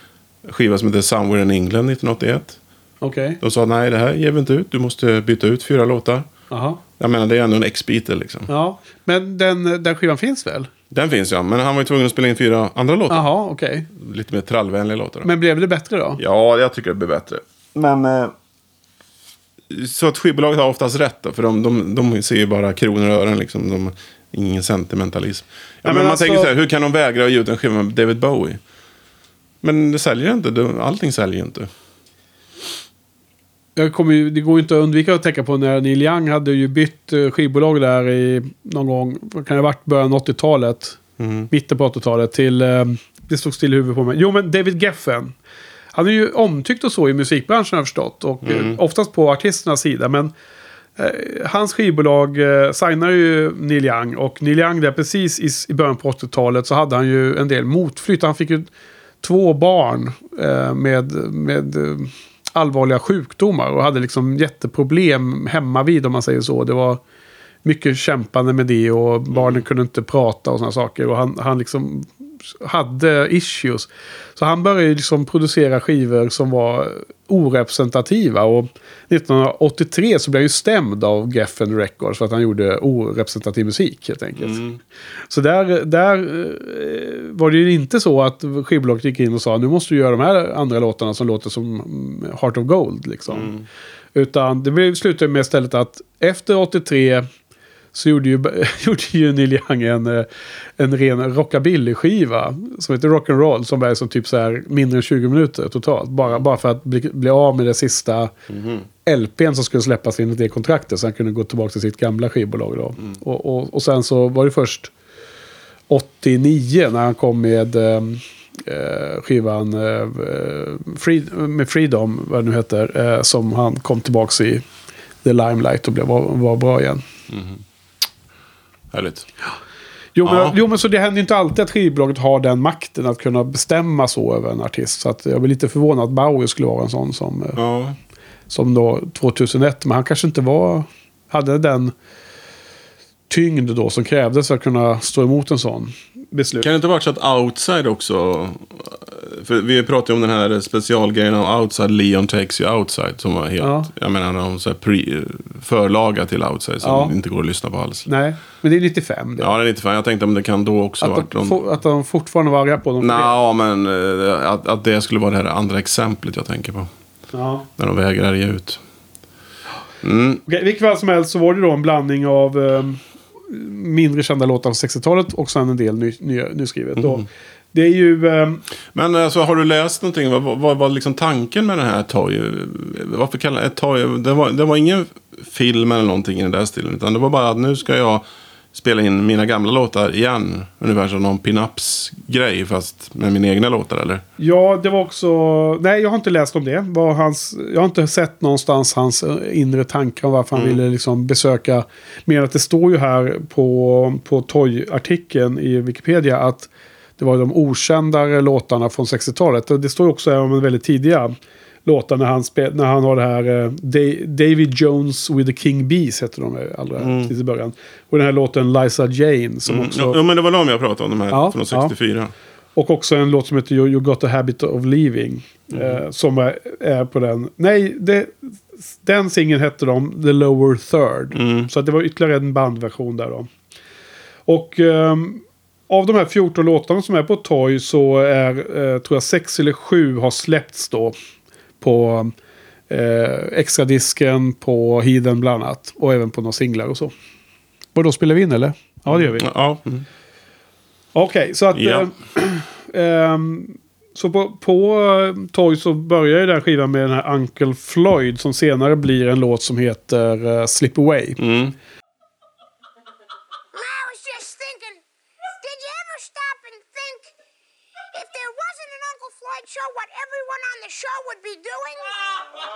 B: skiva som heter Somewhere in England 1981.
C: Okej.
B: De sa nej, det här ger vi inte ut. Du måste byta ut fyra låtar.
C: Jaha.
B: Jag menar, det är ändå en ex-Beatle liksom.
C: Ja. Men den, den skivan finns väl?
B: Den finns ja, men han var ju tvungen att spela in fyra andra låtar.
C: Jaha, okej.
B: Lite mer trallvänliga låtar. då.
C: Men blev det bättre då?
B: Ja, jag tycker det blir bättre. Men... Eh, så att skivbolaget har oftast rätt då, för de, de, de ser ju bara kronor och ören liksom. De, ingen sentimentalism. Ja,
C: Ja,
B: men
C: men
B: man
C: alltså-
B: tänker så här, hur kan de vägra ge ut en skiva med David Bowie? Men det säljer inte, allting säljer inte.
C: Jag kommer ju, det går ju inte att undvika att tänka på när Neil Young hade ju bytt eh, skivbolag där i någon gång, kan det ha varit, början av 80-talet. Mitten på 80-talet till, eh, det stod still i huvudet på mig. Jo men David Geffen. Han är ju omtyckt och så i musikbranschen har jag förstått. Och eh, oftast på artisternas sida. Men hans skivbolag eh, signar ju Neil Young. Och Neil Young där precis i, i början på 80-talet så hade han ju en del motflytt. Han fick ju två barn eh, med, med allvarliga sjukdomar. Och hade liksom jätteproblem hemma vid om man säger så. Det var mycket kämpande med det och barnen kunde inte prata och sådana saker. Och han, han liksom hade issues. Så han började liksom producera skivor som var orepresentativa. Och 1983 så blev han ju stämd av Geffen Records för att han gjorde orepresentativ musik helt enkelt. Så där, där eh, var det ju inte så att skivbolaget gick in och sa nu måste du göra de här andra låtarna som låter som mm, Heart of Gold. Liksom. Utan det blev- slutade med istället att efter 83 så gjorde ju, (laughs) gjorde ju Neil Young en, eh, en ren rockabilly-skiva som heter Rock'n'Roll som är som typ så här mindre än 20 minuter totalt. Bara, bara för att bli, bli av med det sista LPn som skulle släppas enligt det kontraktet så han kunde gå tillbaka till sitt gamla skivbolag. Då. Och, och, och sen så var det först 89 när han kom med eh, eh, skivan eh, eh, Free, med Freedom, vad det nu heter, eh, som han kom tillbaka i The Limelight och blev, var, var bra igen.
B: Härligt.
C: Jo, men,
B: Ja.
C: jo, men så det händer ju inte alltid att skivbolaget har den makten att kunna bestämma så över en artist. Så att jag blir lite förvånad att Bowie skulle vara en sån som, eh,
B: Ja.
C: som då 2001. Men han kanske inte var, hade den tyngd då som krävdes för att kunna stå emot en sån beslut.
B: Kan det inte varit så att Outside också... För vi pratade ju om den här specialgrejen av Outside, Leon Takes You Outside. Som var helt...
C: Ja.
B: Jag menar, någon så här pre, förlaga till Outside som
C: Ja.
B: inte går att lyssna på alls.
C: Nej, men det är 95 det.
B: Ja, det är inte fan. Jag tänkte om det kan då också
C: att,
B: varit
C: de,
B: någon...
C: att de fortfarande var arga på dem.
B: Nå, men eh, att, att det skulle vara det här andra exemplet jag tänker på.
C: Ja.
B: När de vägrar ge ut. Mm.
C: Okej, vilket fall som helst så var det då en blandning av eh, mindre kända låtar från 60-talet och sen en del ny, ny, nyskrivet.
B: Mm.
C: Det är ju... Eh,
B: Men alltså, har du läst någonting? Vad, vad var liksom tanken med den här Toy? Varför kallar det Toy? Det var, det var ingen film eller någonting i den där stilen. Utan det var bara att nu ska jag spela in mina gamla låtar igen. Ungefär som någon pin-ups-grej fast med mina egna låtar eller?
C: Ja, det var också... Nej, jag har inte läst om det. Var hans... Jag har inte sett någonstans hans eh, inre tankar om varför han
B: Mm.
C: ville liksom besöka... Mer att det står ju här på, på Toy-artikeln i Wikipedia att det var de okändare låtarna från 60-talet. Och det står ju också om en väldigt tidiga låtar när han, spe, när han har det här... eh, Da- David Jones with the King Bees heter de allra mm. i början. Och den här låten Liza Jane som också...
B: Ja, men det var de jag pratade om, de här
C: Ja,
B: från
C: ja.
B: 64.
C: Och också en låt som heter You, you got a habit of leaving. Eh, som är, är på den. Nej, det, den singeln hette de The Lower Third. Så att det var ytterligare en bandversion där då. Och ehm, av de här 14 låtarna som är på Toy så är, eh, tror jag, 6 eller 7 har släppts då. På eh, extra disken på Hiden bland annat. Och även på några singlar och så. Och då spelar vi in eller? Ja, det gör vi.
B: Ja, mm.
C: Okej, så att...
B: Ja.
C: eh, (clears throat) ehm, så på, på eh, Toy så börjar ju den här skivan med den här Uncle Floyd som senare blir en låt som heter eh, Slip Away.
B: Mm.
F: An Uncle Floyd show, what everyone on the show would be doing?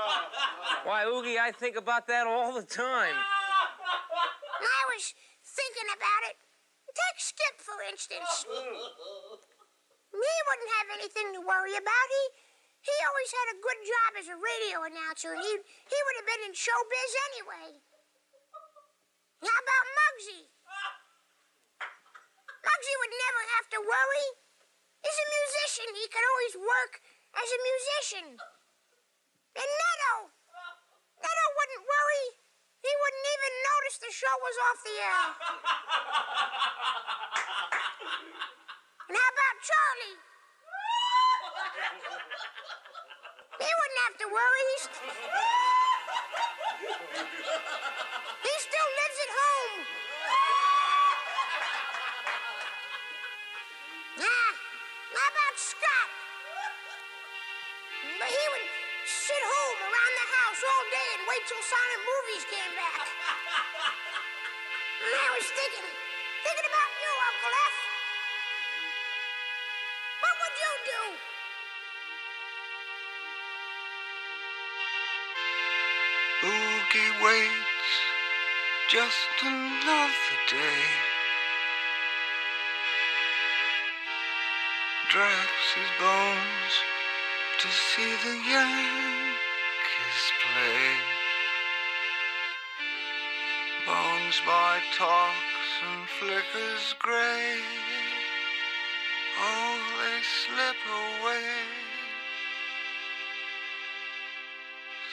F: (laughs)
G: Why, Oogie, I think about that all the time.
F: I was thinking about it. Take Skip, for instance. He wouldn't have anything to worry about. He he always had a good job as a radio announcer, and he he would have been in showbiz anyway. How about Muggsy? Muggsy would never have to worry. He's a musician. He could always work as a musician. And Neto, Neto wouldn't worry. He wouldn't even notice the show was off the air. (laughs) and how about Charlie? He wouldn't have to worry. He's (laughs) he still lives at home. But he would sit home around the house all day and wait till silent movies came back. And I was thinking, thinking about you, Uncle F. What would you do?
H: Oogie waits just another day. Drags his bones to see the Yankees play. Bones by talks and flickers gray. Oh, they slip away.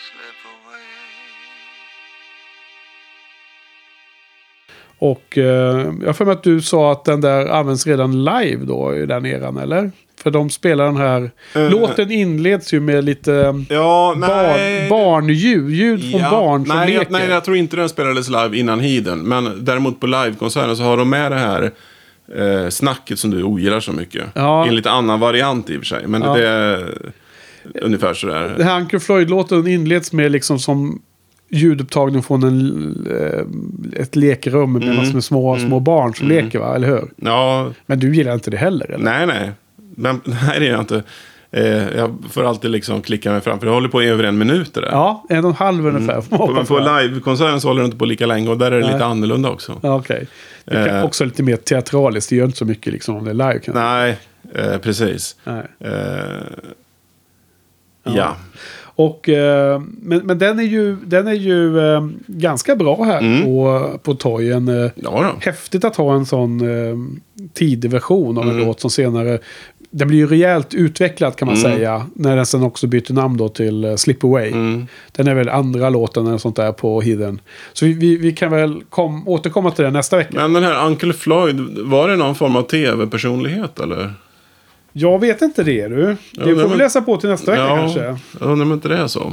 H: Slip away.
C: Och eh, jag har för mig att du sa att den där används redan live då i den eran, eller? För de spelar den här... Låten inleds ju med lite
B: Ja, nej.
C: bar, barnljud. Ljud från
B: Ja,
C: barn som
B: nej, jag,
C: leker.
B: nej, jag tror inte den spelades live innan Hiden. Men däremot på livekonserten så har de med det här eh, snacket som du ogillar så mycket.
C: Ja.
B: I en lite annan variant i och för sig. Men
C: Ja.
B: det är ungefär sådär.
C: Den här Uncle Floyd-låten inleds med liksom som ljudupptagning från en, eh, ett lekrum med
B: Mm.
C: massor med små, små barn som leker, va? Eller hur?
B: Ja,
C: Men du gillar inte det heller, eller?
B: nej, nej. Men, (laughs) nej, det är jag inte. Eh, jag får alltid liksom klicka mig fram. För det håller på i över en minut det där.
C: Ja, en och en halv ungefär. (laughs) får man
B: På, livekonserten så håller det inte på lika länge. Och där är det
C: Nej.
B: lite annorlunda också.
C: Ja, okej. Det är
B: Eh.
C: också lite mer teatraliskt. Det gör inte så mycket liksom om det är live. Kan
B: Nej, eh, precis.
C: Nej.
B: Eh, ja.
C: Och, eh, men, men den är ju, den är ju eh, ganska bra här
B: Mm.
C: på, på. Eh,
B: Ja.
C: Häftigt att ha en sån tidig version av en
B: Mm.
C: låt som senare... Den blir ju rejält utvecklad kan man
B: Mm.
C: säga. När den sen också byter namn då till uh, Slip Away.
B: Mm.
C: Den är väl andra låten eller sånt där på Hidden. Så vi, vi, kan väl kom, återkomma till det nästa vecka.
B: Men den här Uncle Floyd, var det någon form av tv-personlighet eller?
C: Jag vet inte det du. Det
B: Ja,
C: får
B: men-
C: vi läsa på till nästa vecka kanske.
B: jag undrar om inte det är så.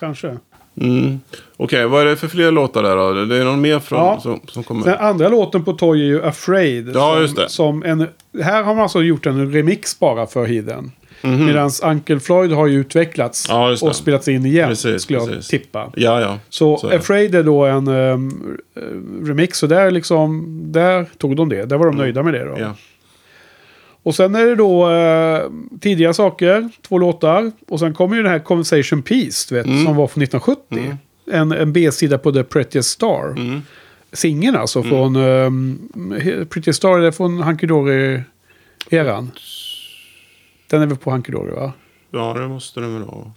C: Kanske.
B: Mm. Okej, vad är det för fler låtar där då? Det är någon mer från,
C: Ja.
B: som, som kommer?
C: Den andra låten på Toy är ju Afraid.
B: Ja,
C: som,
B: just det.
C: Som en, här har man alltså gjort en remix bara för Hidden. Medan Uncle Floyd har ju utvecklats
B: Ja,
C: och spelats in igen,
B: Precis,
C: skulle jag
B: precis.
C: tippa.
B: Ja, ja.
C: Så,
B: Så.
C: Afraid är då en eh, remix och där, liksom, där tog de det. Där var de nöjda med det. Då.
B: Mm. Ja.
C: Och sen är det då eh, tidiga saker, två låtar. Och sen kommer ju den här Conversation Piece, du vet,
B: Mm.
C: som var från 1970. En, en B-sida på The Prettiest Star.
B: Mm.
C: Singeln alltså från um, Prettiest Star, är från Hunky Dory-eran. Den är väl på Hunky Dory va?
B: ja, det måste det väl vara.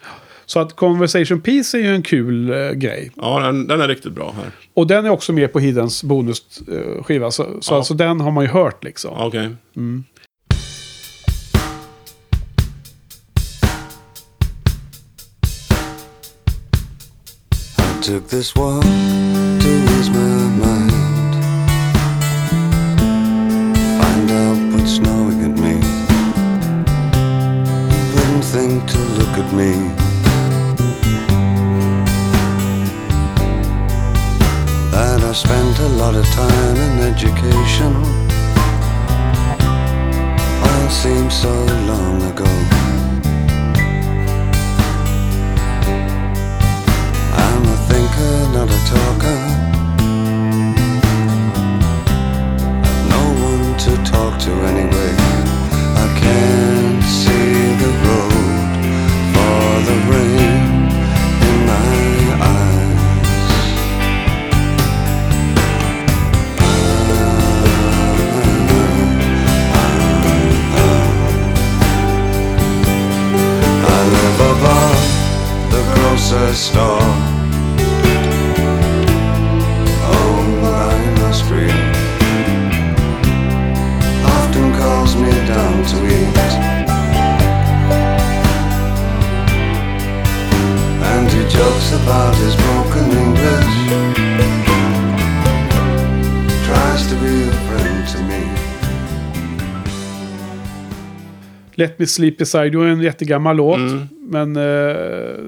C: Så att Conversation Piece är ju en kul eh, grej.
B: Ja, den, den är riktigt bra här.
C: Och den är också med på Hiddens bonusskiva. så så
B: Ja.
C: alltså den har man ju hört liksom.
B: Okej.
H: I took this walk to ease my mind. Find out what's snowing at me. Wouldn't think to look at me. That I spent a lot of time in education. All seems so long ago. A thinker, not a talker. No one to talk to anyway. I can't see the road
C: Let Me Sleep Beside You är en jättegammal låt.
B: Mm.
C: Men eh,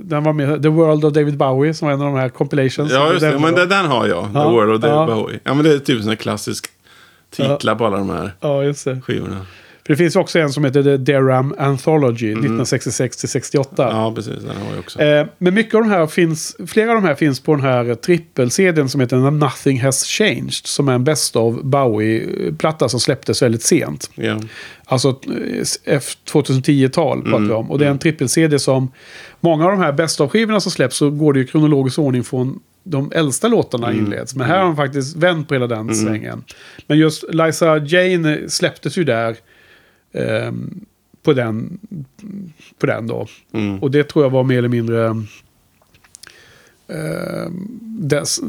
C: den var med. The World of David Bowie som var en av de här compilations.
B: Ja, just det.
C: Den
B: Men det, den har jag. The
C: Ja,
B: World of David
C: ja.
B: Bowie. Ja, men det är typ här klassisk titlar på alla de här
C: Ja,
B: skivorna.
C: För det finns också en som heter The Deram Anthology 1966-68.
B: Mm. Ja, precis. Den har jag också.
C: Eh, men mycket av de här finns, flera av de här finns på den här trippel-CDn som heter Nothing Has Changed. Som är en Best of Bowie-platta som släpptes väldigt sent.
B: Ja.
C: Alltså eh, F 2010-tal pratar vi om. Och det är en trippel-CD som... Många av de här Best of-skivorna som släpps så går det i kronologisk ordning från de äldsta låtarna inleds. Men här har de faktiskt vänt på hela den svängen. Men just Liza Jane släpptes ju där ehm, på, den, på den då. Och det tror jag var mer eller mindre... ehm, dess,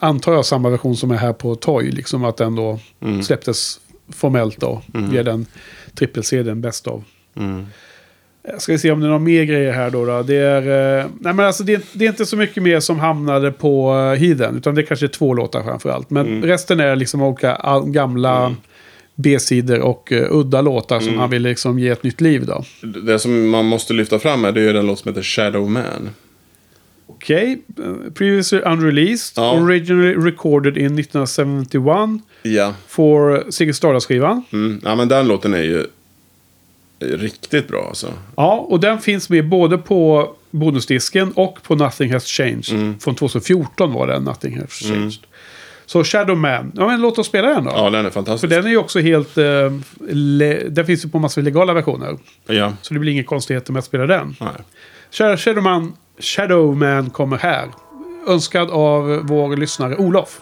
C: antar jag samma version som är här på Toy. Liksom att den då släpptes formellt då. Via den trippel-CDn Best of.
B: Mm.
C: Jag ska vi se om det är några mer grejer här då. då. Det, är, eh, nej men alltså det, det är inte så mycket mer som hamnade på uh, Hiden. Utan det är kanske är två låtar framförallt. Men resten är liksom olika gamla B-sidor och uh, udda låtar som han vill liksom ge ett nytt liv då.
B: Det som man måste lyfta fram här, det är den låt som heter Shadow Man.
C: Okej, eh, previously unreleased.
B: Ja.
C: Originally recorded in 1971.
B: Ja.
C: For Ziggy Stardust-skivan.
B: Mm. Ja, men den låten är ju riktigt bra alltså.
C: Ja, och den finns med både på bonusdisken och på Nothing Has Changed.
B: Mm.
C: Från 2014 var den Nothing Has Changed. Så Shadow Man. Ja, men låt oss spela den då.
B: Ja, den är
C: För
B: fantastisk.
C: den är ju också helt... Eh, le- den finns ju på massor av legala versioner.
B: Ja.
C: Så det blir inga konstigheter med att spela den.
B: Nej.
C: Shadow- Shadowman, Shadowman kommer här. Önskad av vår lyssnare Olof.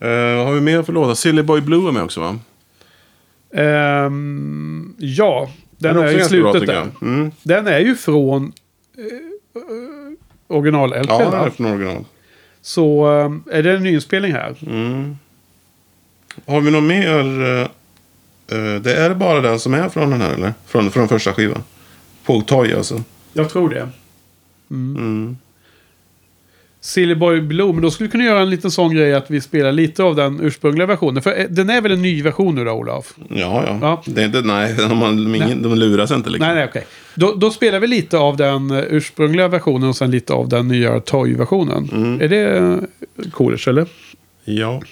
B: Eh, har vi mer för låtar? Silly Boy Blue är med också va?
C: Ehm, ja, den
B: Den är
C: är, i
B: bra,
C: slutet
B: tycker
C: där.
B: Mm.
C: Den är ju från eh, original-LP.
B: Ja, den är från original.
C: Så eh, är det en nyinspelning här?
B: Har vi något mer? eh, eh, det är bara den som är från den här eller? Från, från första skivan. På Toy alltså.
C: Jag tror det. Mm. Silly Boy Blue, men då skulle vi kunna göra en liten sån grej att vi spelar lite av den ursprungliga versionen. För eh, den är väl en ny version nu då, Olof?
B: Ja, ja.
C: Ja.
B: Det är inte, nej, (laughs) de, de, ingen, de luras inte liksom.
C: Nej, nej, okej. Då, då spelar vi lite av den eh, ursprungliga versionen och sen lite av den nya Toy-versionen. Är det eh, coolt, eller?
B: Ja.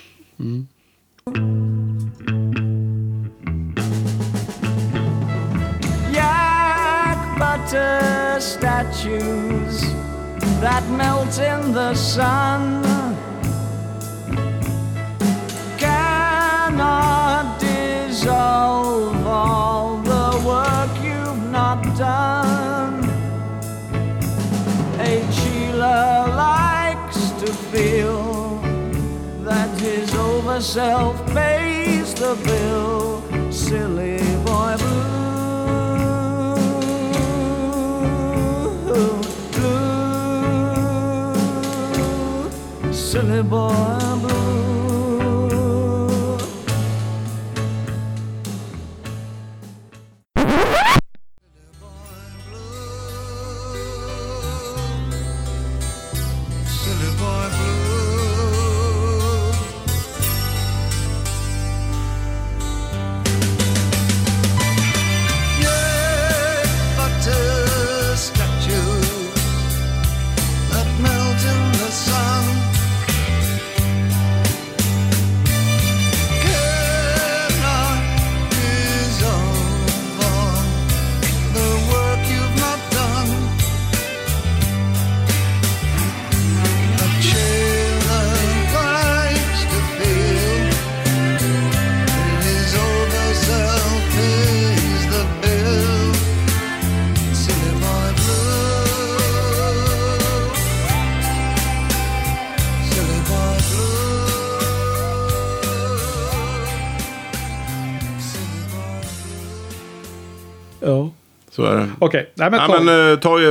A: yak butter statues that melt in the sun cannot dissolve all the work you've not done. A Sheila likes to feel that his overself pays the bill. Silly silly boy
C: Ja.
B: Så är det.
C: Okej, nej men, Toy.
B: men uh, Toy, är-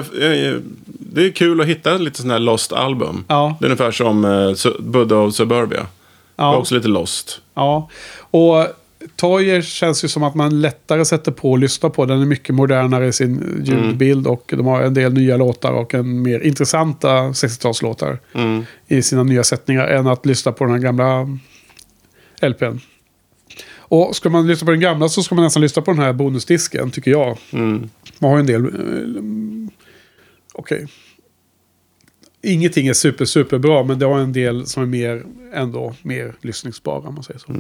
B: eh, det är kul att hitta lite sådana här lost album.
C: Ja.
B: Det är ungefär som Su- Buddha of Suburbia. Det
C: Ja.
B: är också lite lost.
C: Ja, och Toyer känns ju som att man lättare sätter på och lyssnar på. Den är mycket modernare i sin ljudbild och de har en del nya låtar och en mer intressanta 60-talslåtar i sina nya sättningar än att lyssna på den här gamla LPn. Och ska man lyssna på den gamla så ska man nästan lyssna på den här bonusdisken, tycker jag. Man har ju en del... eh, Okej. ingenting är super, super bra, men det har en del som är mer, ändå mer lyssningsbara, om man säger så.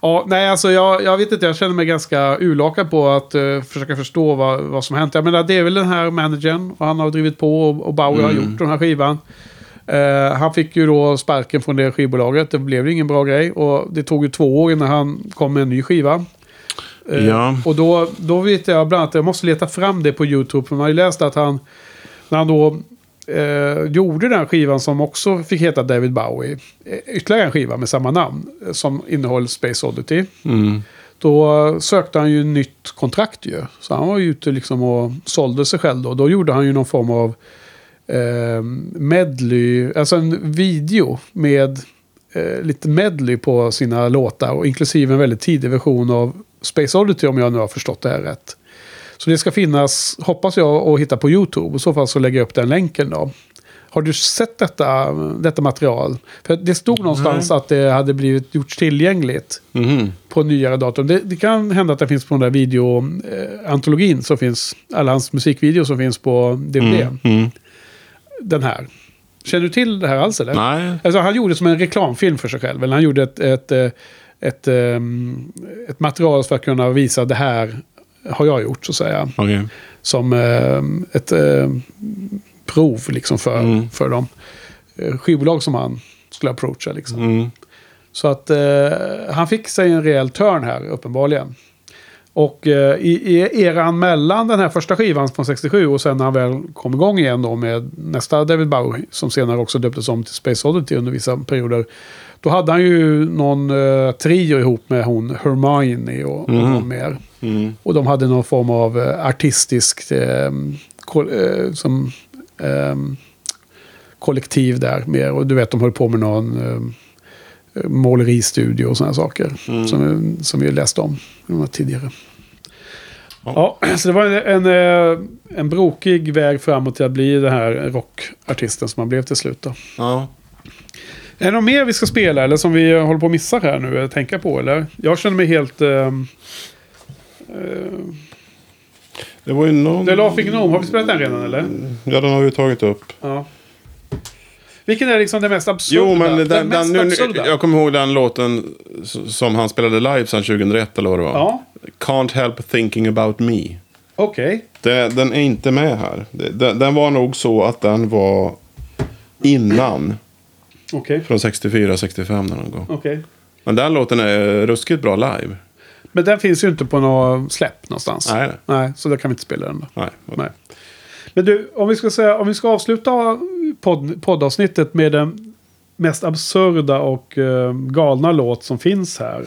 C: Ja, nej, alltså jag, jag vet inte, jag känner mig ganska urlakad på att eh, försöka förstå vad, vad som hänt. Jag menar, det är väl den här managern, och han har drivit på och, och Bauer har gjort den här skivan. Eh, han fick ju då sparken från det skivbolaget, det blev ingen bra grej. Och det tog ju två år innan han kom med en ny skiva. Eh,
B: Ja.
C: Och då, då vet jag bland annat, jag måste leta fram det på YouTube, för man har ju läst att han, när han då eh, gjorde den skivan som också fick heta David Bowie, eh, ytterligare en skiva med samma namn, eh, som innehöll Space Oddity. Då sökte han ju nytt kontrakt ju. Så han var ju ute liksom och sålde sig själv då. Då gjorde han ju någon form av eh, medley, alltså en video med eh, lite medley på sina låtar. Och inklusive en väldigt tidig version av Space Oddity om jag nu har förstått det här rätt. Så det ska finnas, hoppas jag, att hitta på YouTube. I så fall så lägger jag upp den länken då. Har du sett detta, detta material? För det stod någonstans att det hade blivit gjorts tillgängligt
B: Mhm.
C: på nyare datum. Det, det kan hända att det finns på den där videoantologin som finns, alla hans musikvideos som finns på DVD.
B: Mm.
C: Den här. Känner du till det här alls eller?
B: Nej.
C: Alltså han gjorde som en reklamfilm för sig själv. Eller han gjorde ett, ett, eh, ett, ehm, ett material för att kunna visa det här har jag gjort så att säga.
B: Okej.
C: Som ehm, ett ehm, prov liksom för,
B: Mm.
C: för de eh, skivbolag som han skulle approacha. Liksom.
B: Mm.
C: Så att eh, han fick sig en rejäl turn här uppenbarligen. Och eh, i, i eran mellan den här första skivan från 67 och sen när han väl kom igång igen då med nästa David Bowie som senare också döptes om till Space Oddity under vissa perioder. Då hade han ju någon eh, trio ihop med hon Hermione och, och någon mer.
B: Mm.
C: Och de hade någon form av eh, artistisk eh, ko- eh, som, ehm, kollektiv där mer. Och du vet, de höll på med någon eh, måleristudio och sådana saker. Som, som vi läste om tidigare. Ja. så det var en, en, eh, en brokig väg framåt till att bli den här rockartisten som han blev till slut. Då.
B: Ja.
C: Är det något mer vi ska spela eller som vi håller på att missa här nu? Eller tänka på eller? Jag känner mig helt... ehm, eh,
B: Det var ju någon...
C: The Laughing Gnome, har vi spelat den redan eller?
B: Ja, den har vi tagit upp.
C: Ja. Vilken är liksom det mest absurda?
B: Jo, men den, den,
C: mest
B: nu, jag kommer ihåg den låten som han spelade live sedan 2001 eller vad det var.
C: Ja,
B: Can't help thinking about me.
C: okej.
B: Det, den är inte med här. Den, den var nog så att den var innan.
C: Okej.
B: Från 64-65 någon gång.
C: Okej.
B: Men den låten är ruskigt bra live.
C: Men den finns ju inte på något släpp någonstans.
B: Nej. Nej,
C: så då kan vi inte spela den då.
B: Nej.
C: Nej. Men du, om vi ska, säga, om vi ska avsluta podd, poddavsnittet med den mest absurda och eh, galna låt som finns här.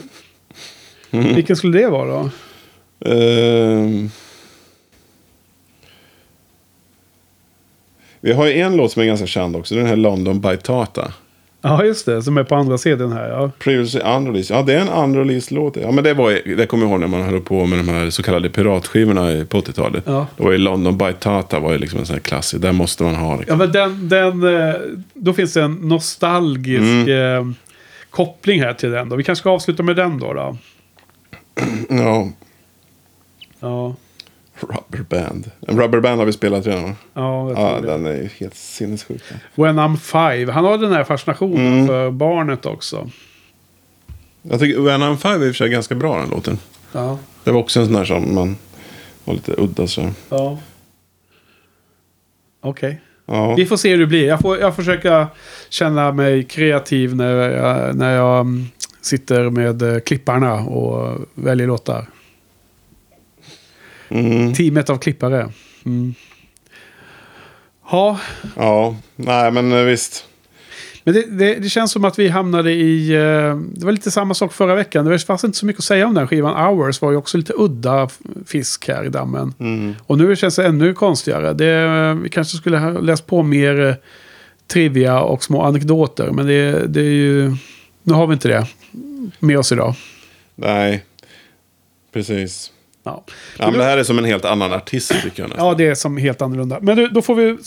B: Mm.
C: Vilken skulle det vara då?
B: Ehm. vi har ju en låt som är ganska känd också. Den här London by Tata.
C: Ja, just det. Som är på andra sidan här. Ja.
B: Previously unreleased. Ja, det är en unreleased-låt. Ja, men det var det kommer jag ihåg när man höll på med de här så kallade piratskivorna i- på 80-talet.
C: Ja.
B: Då var ju London by Tata var ju liksom en sån här klassiker. Den måste man ha.
C: Ja,
B: Liksom.
C: men den, den, eh, då finns det en nostalgisk eh, koppling här till den. Då. Vi kanske ska avsluta med den då. då.
B: Ja,
C: Ja,
B: Rubber Band. En Rubber Band har vi spelat redan va?
C: ja, jag tror
B: Ja,
C: det.
B: den är ju helt sinnessjuk.
C: When I'm five. Han har den här fascinationen
B: Mm.
C: för barnet också.
B: Jag tycker When I'm Five är i och för sig ganska bra den låten.
C: Ja.
B: Det var också en sån där som man var lite udda så.
C: ja. Okej.
B: Ja.
C: Vi får se hur det blir. Jag får, jag försöker känna mig kreativ när jag, när jag mm, sitter med eh, klipparna och väljer låtar.
B: Mm.
C: Teamet av klippare. Mm. Ja,
B: Ja, nej men eh, visst.
C: men det, det, det känns som att vi hamnade i... eh, Det var lite samma sak förra veckan. Det fanns inte så mycket att säga om den skivan. Hours var ju också lite udda fisk här i dammen.
B: Mm.
C: Och nu känns det ännu konstigare. Det, vi kanske skulle ha läst på mer eh, trivia och små anekdoter. Men det, det är ju... Nu har vi inte det med oss idag.
B: Nej, precis.
C: Ja,
B: Ja, men det här är som en helt annan artist tycker jag nästan.
C: ja det är som helt annorlunda. Men du, då får vi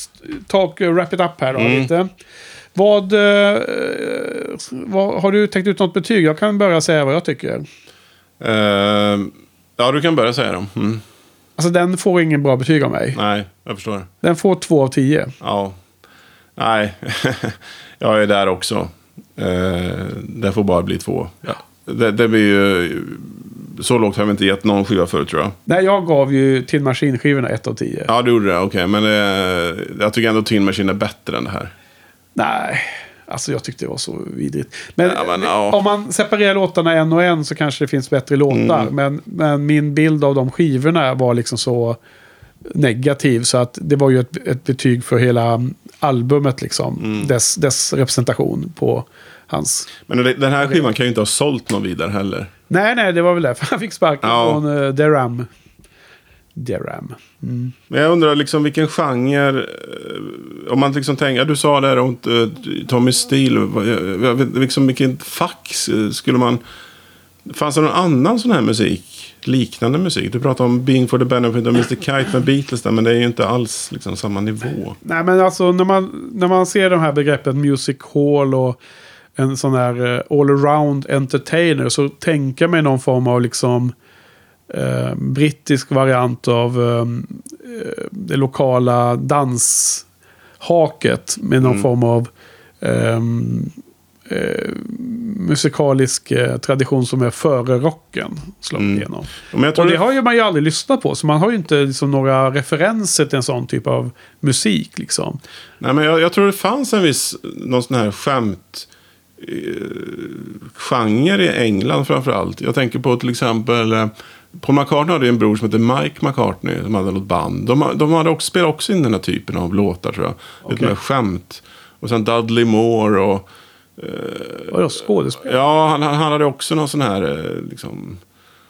C: ta och eh, wrap it up här då
B: Mm.
C: lite. Vad, eh, vad... Har du tänkt ut något betyg? Jag kan börja säga vad jag tycker.
B: Ehm, ja, du kan börja säga dem. Mm.
C: Alltså den får ingen bra betyg av mig.
B: Nej, jag förstår.
C: Den får två av tio.
B: Ja. Nej, (laughs) jag är där också. Eh, det får bara bli två. Ja. Det, det blir ju... Så lågt har vi inte gett någon skiva förut tror jag.
C: Nej, jag gav ju till maskinskivorna 1 av 10.
B: Ja, du gjorde det. Okej, men eh, jag tycker ändå Tin Machine är bättre än det här.
C: Nej, alltså jag tyckte det var så vidrigt. Men,
B: Ja, men, ja.
C: om man separerar låtarna en och en så kanske det finns bättre låtar.
B: Mm.
C: Men, men min bild av de skivorna var liksom så negativ. Så att det var ju ett, ett betyg för hela albumet liksom.
B: Mm.
C: Dess, dess representation på hans...
B: Men den här skivan kan ju inte ha sålt någon vidare heller.
C: Nej, nej, det var väl därför han fick sparken
B: Ja.
C: från uh, Deram. Deram.
B: Men jag undrar liksom vilken genre. eh, Om man liksom tänker, du sa där om eh, Tommy Steele. Liksom vilken fack skulle man... Fanns det någon annan sån här musik? Liknande musik? Du pratade om Being for the Benefit of Mr. Kite med Beatles där. Men det är ju inte alls liksom samma nivå.
C: Nej, men alltså när man, när man ser de här begreppen music hall och en sån här eh, all-around entertainer så tänker man någon form av liksom eh, brittisk variant av eh, eh, det lokala danshaket med någon form av ehm, eh, musikalisk eh, tradition som är före rocken slår igenom. Och det har ju man ju aldrig lyssnat på. Så man har ju inte liksom några referenser till en sån typ av musik. Liksom.
B: nej, men jag, jag tror det fanns en viss, någon sån här skämt genre i England framförallt. Jag tänker på till exempel eh, Paul McCartney hade en bror som hette Mike McCartney som hade något band. De, de hade också, spelade också in den här typen av låtar tror jag. Lite mer skämt. Och sen Dudley Moore och...
C: Vadå, skådespel?
B: Ja, han, han hade också någon sån här eh, liksom...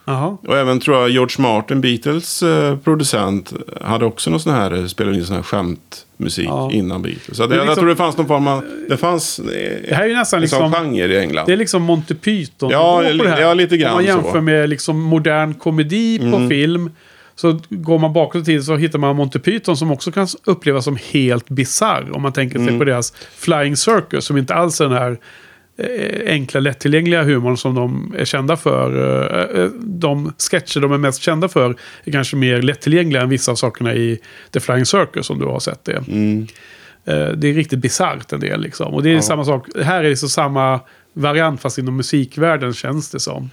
C: Jaha.
B: Och även tror jag George Martin, Beatles eh, producent, hade också någon sån här, eh, spelade in sån här skämtmusik
C: Ja.
B: innan Beatles. Så
C: Det är
B: jag,
C: liksom-
B: tror det fanns någon form av, det fanns eh,
C: Det här är ju nästan
B: en
C: liksom...
B: genre i England.
C: Det är liksom Monty Python.
B: Ja, ja, lite grann
C: Om man jämför
B: så. Mm.
C: med liksom modern komedi på film. Så går man bakåt i tiden så hittar man Monty Python som också kan upplevas som helt bizarr. Om man tänker
B: Mm.
C: sig på deras Flying Circus som inte alls är den här enkla, lättillgängliga humorn som de är kända för. Eh, eh, De sketcher de är mest kända för är kanske mer lättillgängliga än vissa av sakerna i The Flying Circus om du har sett det.
B: Mm.
C: Eh, Det är riktigt bisarrt en del liksom. Och det är samma sak. Här är det så samma variant fast inom musikvärlden känns det som.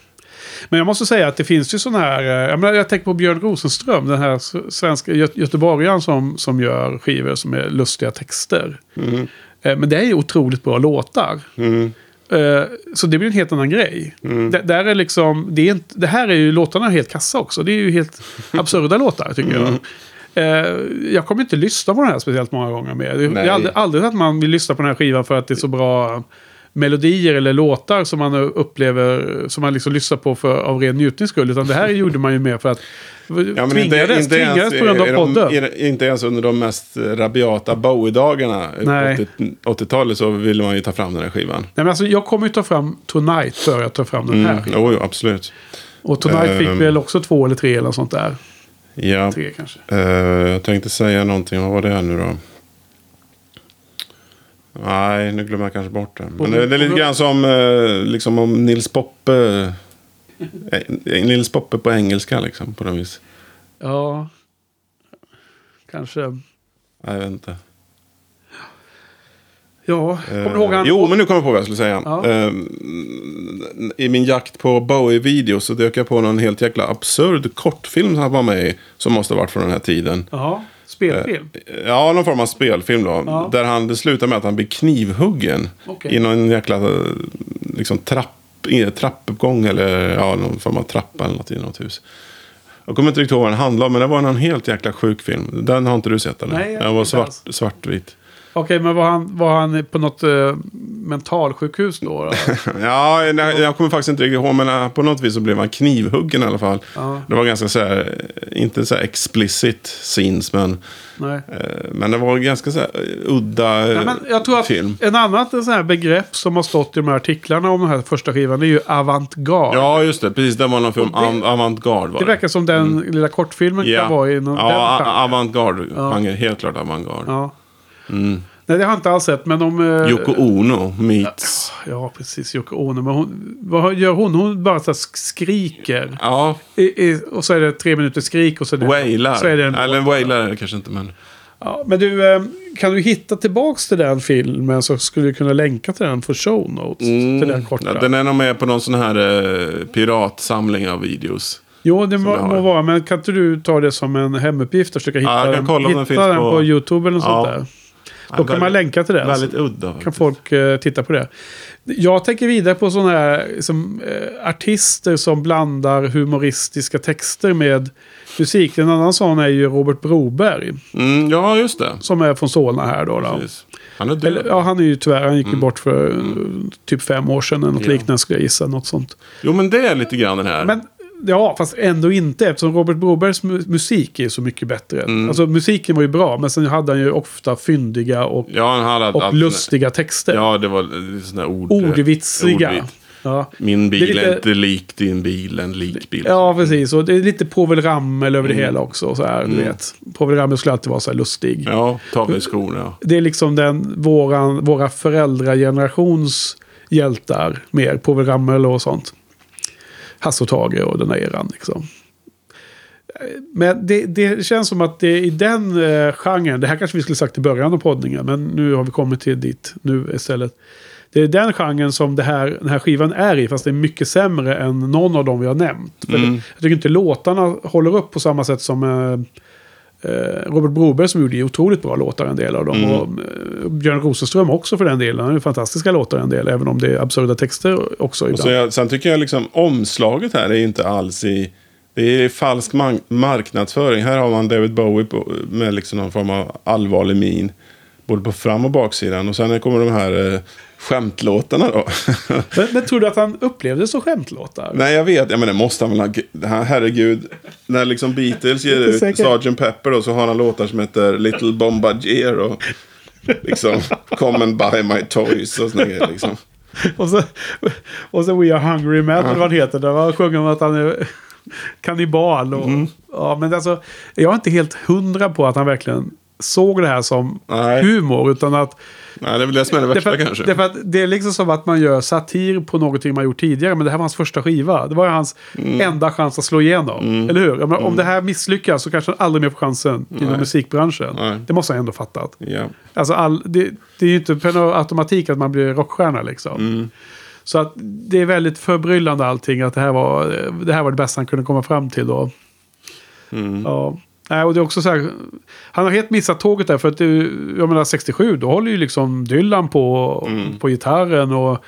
C: Men jag måste säga att det finns ju sån här, eh, jag, menar, jag tänker på Björn Rosenström, den här svenska gö göteborgaren som, som gör skivor som är lustiga texter. Eh, Men det är ju otroligt bra låtar. Eh, Så det blir en helt annan grej. Det, där är liksom, det, är inte, det här är ju låtarna helt kassa också. Det är ju helt (laughs) absurda låtar tycker jag. Eh, jag kommer inte lyssna på den här speciellt många gånger mer. Det är aldrig, aldrig att man vill lyssna på den här skivan för att det är så bra melodier eller låtar som man upplever, som man liksom lyssnar på för, av ren njutnings skull. Utan det här gjorde man ju mer för att
B: Ja, men inte,
C: tvingades,
B: inte,
C: tvingades
B: ens,
C: på grund av podden.
B: inte ens under de mest rabiata Bowie-dagarna på 80 80-talet så ville man ju ta fram den här skivan.
C: Nej, men alltså, jag kommer ju ta fram Tonight för att ta fram den här
B: Mm.
C: skivan.
B: Jo, absolut.
C: Och Tonight fick
B: Ehm.
C: väl också två eller tre eller sånt där.
B: Ja,
C: Tre kanske.
B: eh, jag tänkte säga någonting. Vad var det här nu då? Nej, nu glömmer jag kanske bort det. Men det, det är lite grann som eh, liksom om Nils Poppe. Eh, Nils Poppe på engelska liksom på något vis.
C: Ja. Kanske.
B: Nej, Jag vet inte.
C: Ja, kommer du ihåg han?
B: Eh, Jo, men nu kommer jag på vad jag skulle säga.
C: Ja.
B: Eh, I min jakt på Bowie-video så dök jag på någon helt jäkla absurd kortfilm som han var med i. Som måste ha varit från den här tiden.
C: Ja, spelfilm.
B: Ja, någon form av spelfilm då.
C: Ja.
B: Där han, det slutar med att han blir knivhuggen.
C: Okej.
B: I någon jäkla eh, liksom, trapp, i en trappuppgång eller ja, någon form av trappa eller något i något hus. Jag kommer inte riktigt ihåg vad den handlade om, men det var någon helt jäkla sjuk film. Den har inte du sett eller?
C: Nej,
B: den var svart, svartvit.
C: Okej, men var han, var han på något uh, mentalsjukhus då? då? (laughs)
B: Ja, jag, jag kommer faktiskt inte riktigt ihåg, men eh, på något vis så blev han knivhuggen i alla fall.
C: Ja.
B: Det var ganska så här, eh, inte så här explicit scenes, men,
C: Nej.
B: eh, men det var ganska så här eh, udda eh,
C: Ja, men jag tror att
B: film.
C: en annat sån här begrepp som har stått i de här artiklarna om den här första skivan det är ju avantgarde.
B: Ja, just det. Precis, det var någon film.
C: Det-
B: Av- Avantgarde var
C: det verkar som den lilla kortfilmen
B: Ja,
C: kan vara inom den
B: ja
C: genren.
B: a- avantgarde. Ja. Helt klart avantgarde.
C: Ja. Nej, det har jag inte alls sett. Men om... eh,
B: Yoko Ono meets...
C: Ja, precis. Yoko Ono. Men hon, vad gör hon? Hon bara så skriker.
B: Ja,
C: I, i, och så är det tre minuter skrik och så är det,
B: wailar.
C: så är det en,
B: Eller wailar kanske inte, men...
C: Ja, men du, eh, kan du hitta tillbaks till den filmen så skulle du kunna länka till den för show notes. Till den korta.
B: Mm. Ja, den är nog med på någon sån här eh, piratsamling av videos.
C: Jo, det må, må vara. Men kan inte du ta det som en hemuppgift och försöka hitta
B: kan
C: den, hitta
B: den
C: den på...
B: på-
C: YouTube eller något
B: Ja.
C: sånt där? Då kan man länka till den.
B: Väldigt
C: så
B: udda.
C: kan
B: faktiskt.
C: folk eh, titta på det. Jag tänker vidare på sådana här som, eh, artister som blandar humoristiska texter med musik. En annan sån är ju Robert Broberg.
B: Mm, ja, just det.
C: Som är från Solna här då. då.
B: Han är död.
C: Eller, ja, han är ju tyvärr, han gick ju bort för eh, typ fem år sedan. Något
B: Ja.
C: liknande skulle jag gissa. Något sånt.
B: Jo, men det är lite grann den här.
C: Men ja, fast ändå inte. Eftersom Robert Brobergs mu- musik är så mycket bättre.
B: Mm.
C: Alltså musiken var ju bra, men sen hade han ju ofta fyndiga och,
B: ja,
C: och
B: allt-
C: lustiga texter.
B: Ja, det var sådana ord.
C: Ordvitsiga.
B: ordvit.
C: Ja.
B: Min bil
C: är
B: är,
C: lite-
B: inte lik din bil, en likbil.
C: Ja, precis. Och det är lite Povel Ramel över det
B: Mm.
C: hela också. Så här, du vet. Povel Ramel skulle alltid vara så här lustig.
B: Ja, ta av dig skorna.
C: Det är liksom den, våran, våra föräldragenerations hjältar mer. Povel Ramel och sånt. Hasse och Tage och den där eran liksom. Men det, det känns som att det är i den eh, genren, det här kanske vi skulle sagt i början av poddningen, men nu har vi kommit till dit nu istället. Det är den genren som det här, den här skivan är i, fast det är mycket sämre än någon av dem vi har nämnt.
B: Mm.
C: jag tycker inte låtarna håller upp på samma sätt som eh, Robert Broberg som gjorde otroligt bra låtar en del av dem.
B: Mm.
C: Och eh, Björn Rosenström också för den delen. Han ju fantastiska låtar en del, även om det är absurda texter också
B: Och
C: ibland.
B: så jag, sen tycker jag liksom omslaget här är inte alls i... Det är falsk marknadsföring. Här har man David Bowie på, med liksom någon form av allvarlig min. Både på fram och baksidan. Och sen kommer de här eh, skämtlåtarna då. (laughs)
C: Men, men tror du att han upplevde så skämtlåtar?
B: Nej, jag vet. Ja, men det måste han väl ha. Herregud. När liksom Beatles ger (laughs) ut. Sgt. Pepper då, så har han låtar som heter Little Bombardier och (laughs) liksom Come and buy my toys och såna grejer liksom.
C: Och så, och så We Are Hungry Men, eller vad heter. Där han sjunger om att han är kannibal. Och,
B: Mm.
C: ja, men alltså, jag är inte helt hundra på att han verkligen såg det här som
B: Nej.
C: humor. Utan att
B: Nej, det är väl det som är det värsta
C: Därför,
B: kanske.
C: därför det är liksom som att man gör satir på någonting man gjort tidigare. Men det här var hans första skiva. Det var ju hans
B: Mm.
C: enda chans att slå igenom. Eller hur? Jag menar, Om det här misslyckas så kanske han aldrig mer får chansen inom
B: Nej.
C: musikbranschen.
B: Nej.
C: Det måste han ändå fattat.
B: Ja.
C: Alltså all, det, det är ju inte per automatik att man blir rockstjärna liksom.
B: Mm.
C: Så att det är väldigt förbryllande allting. Att det här var det, här var det bästa han kunde komma fram till då.
B: Mm.
C: Ja. Nej, och det är också så här, han har helt missat tåget där. För att det, jag menar 67, då håller ju liksom Dylan på,
B: Mm.
C: på gitarren. Och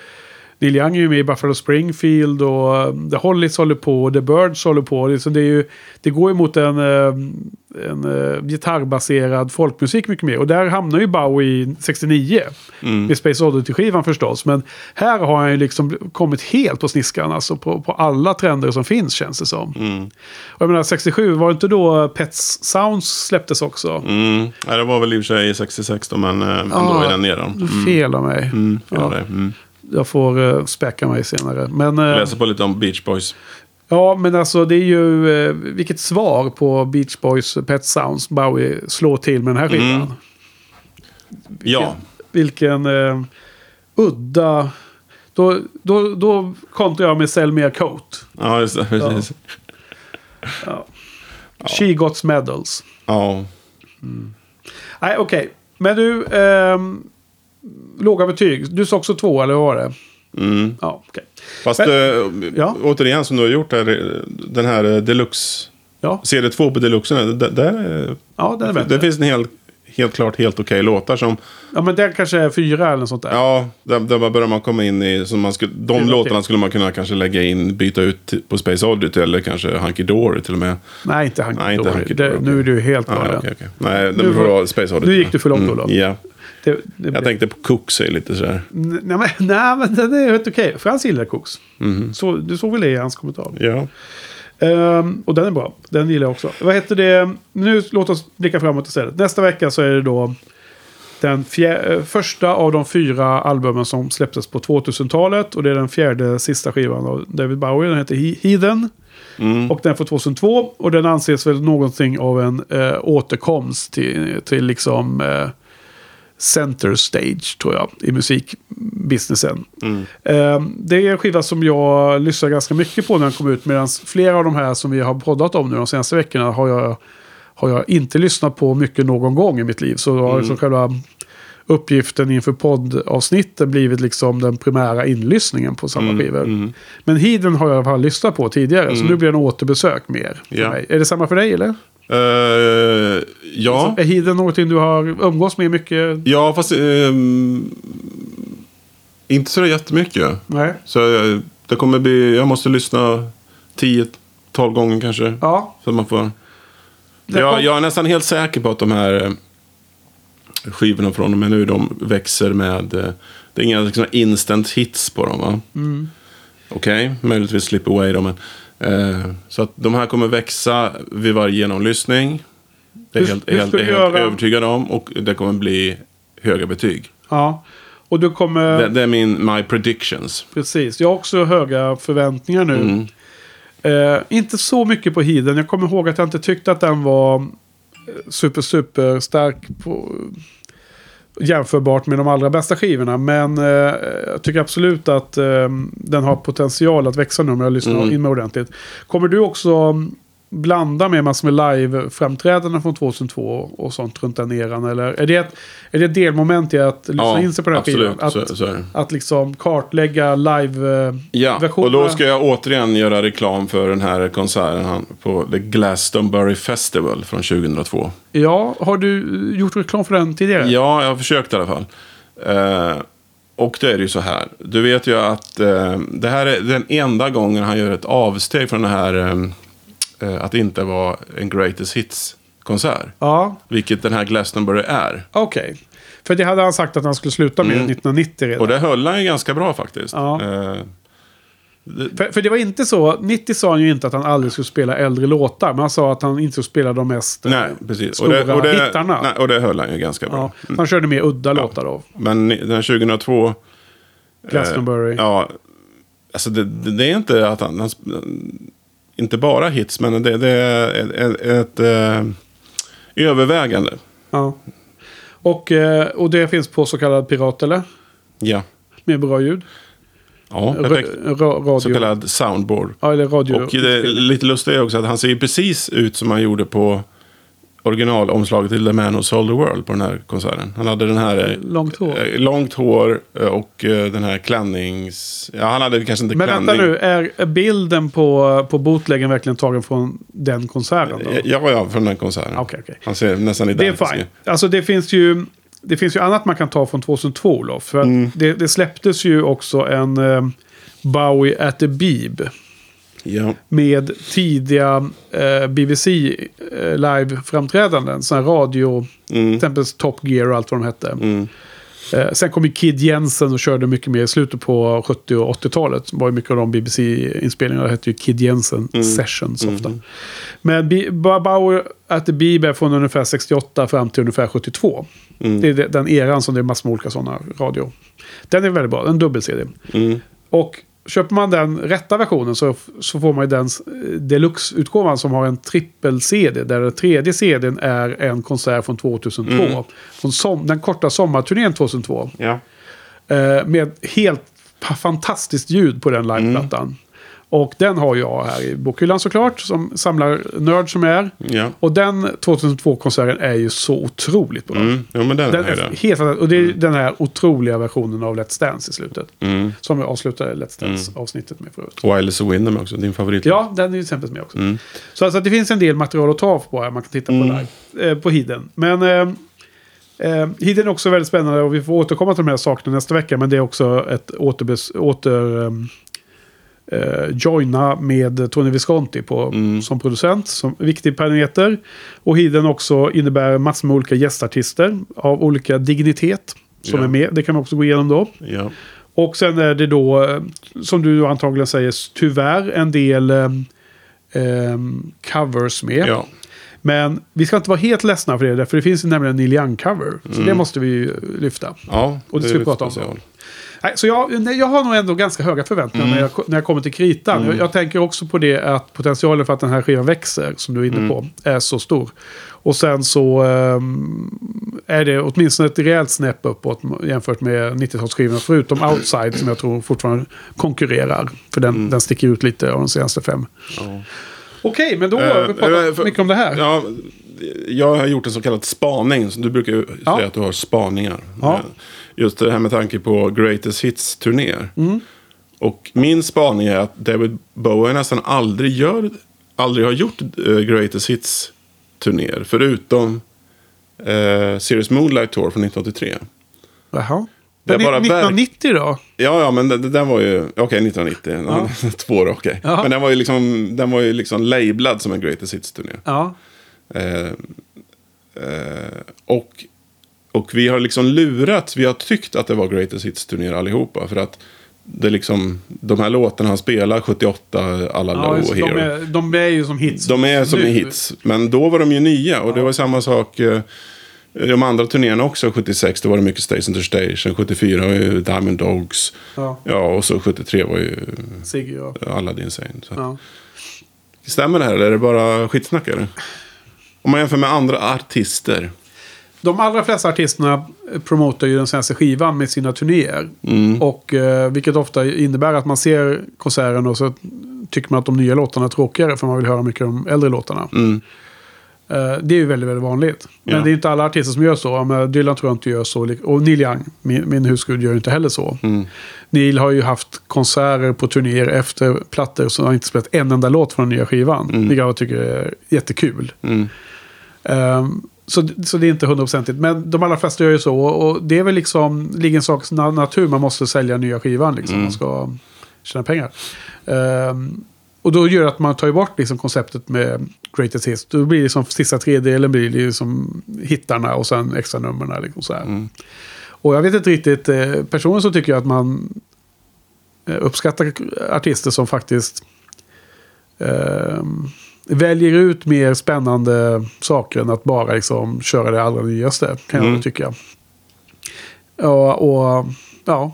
C: Neil Young är ju med i Buffalo Springfield. Och um, The Hollies håller på. Och The Birds håller på. Så det, är ju, det går ju mot en, eh, en eh, gitarrbaserad folkmusik mycket mer. Och där hamnar ju Bowie 69.
B: Mm.
C: Med Space Oddity-skivan förstås. Men här har han ju liksom kommit helt på sniskan. Alltså på, på alla trender som finns känns det som.
B: Mm.
C: Och jag menar 67, var det inte då Pets Sounds släpptes också?
B: Mm. Nej, det var väl i och för sig 66 då, men eh, ändå i den eran. Mm.
C: Fel av mig.
B: Mm,
C: Ja.
B: ja. det. Mm.
C: Jag får uh, späcka mig senare. Men, eh,
B: Läsa på lite om Beach Boys.
C: ja, men alltså det är ju uh, vilket svar på Beach Boys Pet Sounds Bowie slår till med den här skivan.
B: Mm. Ja,
C: Vilken eh, udda... Då, då, då kontrar jag med Sell Me A Coat.
B: ja just det. Precis.
C: She Got Medals.
B: Ja.
C: Nej, okej. Men du, ehm, låga betyg. Du sa också två, eller vad var det?
B: Mm.
C: Ja, okej.
B: Fast
C: Men-
B: eh,
C: Ja.
B: återigen som du har gjort här, eh, den här eh, deluxe.
C: Ja,
B: CD2 på deluxen, där, där,
C: ja den är bättre.
B: det finns en helt, helt klart helt okej låtar som,
C: Ja, men den kanske är fyra eller något sånt där.
B: ja, där, där börjar man komma in i, som man skulle, de
C: Fyra
B: låtarna
C: till.
B: skulle man kunna kanske lägga in, byta ut på Space Oddity eller kanske Hunky Dory till och med.
C: Nej, inte Hunky
B: Nej, inte
C: Dory.
B: Hunky
C: det, Nu är du helt
B: Ja,
C: galen.
B: okej, okej. Nej, det
C: Nu
B: får
C: var-
B: vara Space Oddity.
C: nu gick du för långt, Olof.
B: Ja,
C: Det, det
B: jag tänkte på Cooks är lite sådär.
C: Nej, men, nej, men den är helt okej. Frans gillar koks.
B: Mhm.
C: Så, du såg väl det i hans kommentar.
B: Ja.
C: Ehm, och den är bra. Den gillar jag också. Vad heter det? Nu låt oss blicka framåt istället. Nästa vecka så är det då den första av de fyra albumen som släpptes på 2000-talet. Och det är den fjärde sista skivan av David Bowie. Den heter He- Heathen.
B: Mm.
C: Och den får 2002. Och den anses väl någonting av en eh, återkomst till, till liksom eh, center stage tror jag i musikbusinessen.
B: Mm.
C: Eh, det är en skiva som jag lyssnar ganska mycket på när den kom ut. Medan flera av de här som vi har poddat om nu de senaste veckorna har jag, har jag inte lyssnat på mycket någon gång i mitt liv. Så har liksom själva uppgiften inför poddavsnitten blivit liksom den primära inlyssningen på samma skivor. Men Hidden har jag i alla fall lyssnat på tidigare, så nu blir det en återbesök mer
B: Ja.
C: Är det samma för dig eller?
B: Eh, ja.
C: Är Hidden någonting du har umgås med mycket?
B: ja, fast ehm, inte så jättemycket.
C: Nej.
B: Så eh, det kommer bli, jag måste lyssna 10-12 gånger kanske.
C: Ja.
B: Så man får... Jag, jag är nästan helt säker på att de här eh, skivorna från och med nu, de växer med... Det är inga liksom, instant hits på dem va?
C: Mm.
B: Okej, möjligtvis Slip Away då, men... Eh, så att de här kommer växa vid varje genomlyssning. Det är
C: Hur-
B: helt, helt, helt
C: göra?
B: övertygad om. Och det kommer bli höga betyg.
C: Ja. Och du kommer...
B: Det, det är min My Predictions.
C: Precis. Jag har också höga förväntningar nu.
B: Mm.
C: Eh, inte så mycket på Hiden. Jag kommer ihåg att jag inte tyckte att den var eh, super, super stark på, jämförbart med de allra bästa skivorna. Men eh, jag tycker absolut att eh, den har potential att växa nu om jag lyssnar
B: Mm.
C: in mig ordentligt. Kommer du också blanda med massor med live-framträdanden från 2002 och sånt runt den eran? Eller är det ett, är det ett delmoment i att lyssna
B: Ja,
C: in sig på den här
B: absolut.
C: skivan? Att,
B: Så, så
C: att liksom kartlägga live-versionerna?
B: Ja, och då ska jag återigen göra reklam för den här konserten på The Glastonbury Festival från 2002.
C: Ja, har du gjort reklam för den tidigare?
B: Ja, jag har försökt i alla fall. Eh, och det är det ju så här. Du vet ju att eh, det här är den enda gången han gör ett avsteg från det här eh, att det inte vara en Greatest Hits-konsert.
C: Ja,
B: Vilket den här Glastonbury är.
C: okej. För det hade han sagt att han skulle sluta med 1990 redan.
B: Mm. Och det höll han ju ganska bra faktiskt.
C: Ja.
B: Eh,
C: För, för det var inte så, 90 sa han ju inte att han aldrig skulle spela äldre låtar. Men han sa att han inte skulle spela de mest eh,
B: nej, precis.
C: stora
B: och det,
C: hittarna.
B: Nej, och det höll han ju ganska bra.
C: ja, Han körde mer udda låtar då.
B: Men den 2002...
C: Glastonbury.
B: Eh, ja, alltså det, det, det är inte att han, han... Inte bara hits, men det, det är ett, ett, ett eh, övervägande.
C: Ja. Och, eh, och det finns på så kallad pirat eller?
B: Ja,
C: Med bra ljud.
B: ja perfekt.
C: ra- radio.
B: Så kallad soundboard.
C: Ja, eller radio.
B: Och det är lite lustigt är också att han ser ju precis ut som han gjorde på originalomslaget till The Man Who Sold the World på den här konserten. Han hade den här... eh,
C: Långt hår.
B: eh, Långt hår eh, och den här klännings... Ja, han hade kanske inte
C: Men
B: klänning.
C: vänta nu, är bilden på, på bootleggen verkligen tagen från den konserten? Då?
B: Ja, ja, från den konserten.
C: Okej, okej.
B: Han ser nästan
C: Det är
B: identisk
C: fine.
B: ut.
C: Alltså det finns ju... Det finns ju annat man kan ta från 2002, Olof. För
B: Mm.
C: det, det släpptes ju också en eh, Bowie at the Beeb.
B: Ja.
C: Med tidiga eh, BBC eh, live-framträdanden. Sådana här radio, till exempel Top Gear och allt vad de hette.
B: Mm.
C: Eh, sen kom ju Kid Jensen och körde mycket mer i slutet på 70 och 80-talet. Det var ju mycket av de BBC-inspelningarna. Hette ju Kid Jensen
B: Mm.
C: Sessions ofta. Men B- Bauer at the Beeb är från ungefär 68 fram till ungefär 72.
B: Mm.
C: Det är de- den eran som det är massor med olika sådana radio. Den är väldigt bra, en dubbel-CD.
B: Mm.
C: Och köper man den rätta versionen så, så får man ju den eh, deluxe-utgåvan som har en trippel-CD. Där den tredje CDn är en konsert från 2002.
B: Mm.
C: Från som, den korta sommarturnén 2002.
B: Ja.
C: Eh, med helt fa- fantastiskt ljud på den liveplattan. Och den har jag här i bokhyllan såklart, som samlar nörd som jag är.
B: Ja.
C: Och den 2002-konserten är ju så otroligt bra.
B: Mm. Jo, men den,
C: Den
B: är det.
C: helt. Och det är den här otroliga versionen av Let's Dance i slutet.
B: Mm.
C: Som vi avslutade Let's Dance-avsnittet med förut.
B: Och Alice Wyndham också, din favorit.
C: Ja, den är ju exempel med också.
B: Mm.
C: Så alltså, det finns en del material att ta på här. Man kan titta på live. Eh, på Hidden. Men eh, eh, Hidden är också väldigt spännande och vi får återkomma till de här sakerna nästa vecka. Men det är också ett återbes, åter... eh, joina med Tony Visconti på, som producent. Som viktig parameter. Och Hidden också innebär massor med olika gästartister av olika dignitet. Som
B: Ja.
C: är med. Det kan vi också gå igenom då.
B: Ja.
C: Och sen är det då, eh, som du antagligen säger, tyvärr en del eh, eh, covers med.
B: ja.
C: Men vi ska inte vara helt ledsna för det, för det finns nämligen en Neil Young-cover. Så det måste vi lyfta.
B: ja.
C: Och det
B: är
C: ska vi prata om.
B: special.
C: Så jag, jag har nog ändå ganska höga förväntningar när, jag, när jag kommer till kritan. Jag, jag tänker också på det att potentialen för att den här skivan växer, som du är inne på, är så stor. Och sen så ehm, är det åtminstone ett rejält snäpp uppåt jämfört med 90-talsskivorna. Förutom Outside som jag tror fortfarande konkurrerar. För den, den sticker ut lite av de senaste fem. Okej, men då har vi
B: Eh, eh,
C: pratat
B: för-
C: mycket om det här.
B: Ja, jag har gjort en så kallad spaning. Du brukar ju
C: Ja.
B: säga att du har spaningar.
C: Ja.
B: Just det här med tanke på Greatest Hits-turnéer.
C: Mm.
B: Och min spaning är att David Bowie nästan aldrig, gör, aldrig har gjort eh, Greatest Hits-turnéer. Förutom eh, Serious Moonlight Tour från 1983.
C: Jaha.
B: Det är bara
C: 1990 då?
B: Ja, ja, men den, den var ju... Okej, 1990. (laughs) Två år, okej.
C: Ja.
B: Men den var ju liksom, den var ju liksom lablad som en Greatest Hits-turné.
C: Ja.
B: Eh, eh, och, och vi har liksom lurat, vi har tyckt att det var Greatest Hits-turnéer allihopa. För att det är liksom, de här låtarna han spelar, 78, alla
C: Ja,
B: Low och
C: de,
B: Hero.
C: är, de är ju som hits.
B: De är som
C: nu.
B: hits. Men då var de ju nya. Och det var samma sak. eh, De andra turnéerna också. 76 då var det mycket Station to Station. 74 var ju Diamond Dogs.
C: Ja.
B: Ja, och så 73 var ju
C: Sigge, ja.
B: Aladdin Sane.
C: Ja.
B: Stämmer det här eller är det bara skitsnack? Eller? Om man jämför med andra artister.
C: De allra flesta artisterna promotar ju den svenska skivan med sina turnéer.
B: Mm.
C: Och, eh, vilket ofta innebär att man ser konserten och så tycker man att de nya låtarna är tråkigare för man vill höra mycket av de äldre låtarna.
B: Mm.
C: Eh, det är ju väldigt, väldigt vanligt. Men
B: Ja.
C: det är inte alla artister som gör så. Men Dylan tror jag inte gör så. Och Neil Young, min, min husgud, gör inte heller så.
B: Mm.
C: Neil har ju haft konserter på turnéer efter plattor som har inte spelat en enda låt från den nya skivan. Vilket jag tycker är jättekul.
B: Mm.
C: Ehm, så, så det är inte hundraprocentigt. Men de allra flesta gör ju så. Och det är väl liksom, ligger en sak na- natur. Man måste sälja nya skivan liksom. Man ska tjäna pengar. Ehm, och då gör det att man tar bort liksom konceptet med greatest hits. Då blir det liksom sista tredjedelen blir liksom hittarna och sen extra numren. Liksom så här. Och jag vet inte riktigt. Eh, personligen så tycker jag att man eh, uppskattar artister som faktiskt ehm, väljer ut mer spännande saker än att bara liksom köra det allra nyaste. Kan jag tycka. Ja, och ja.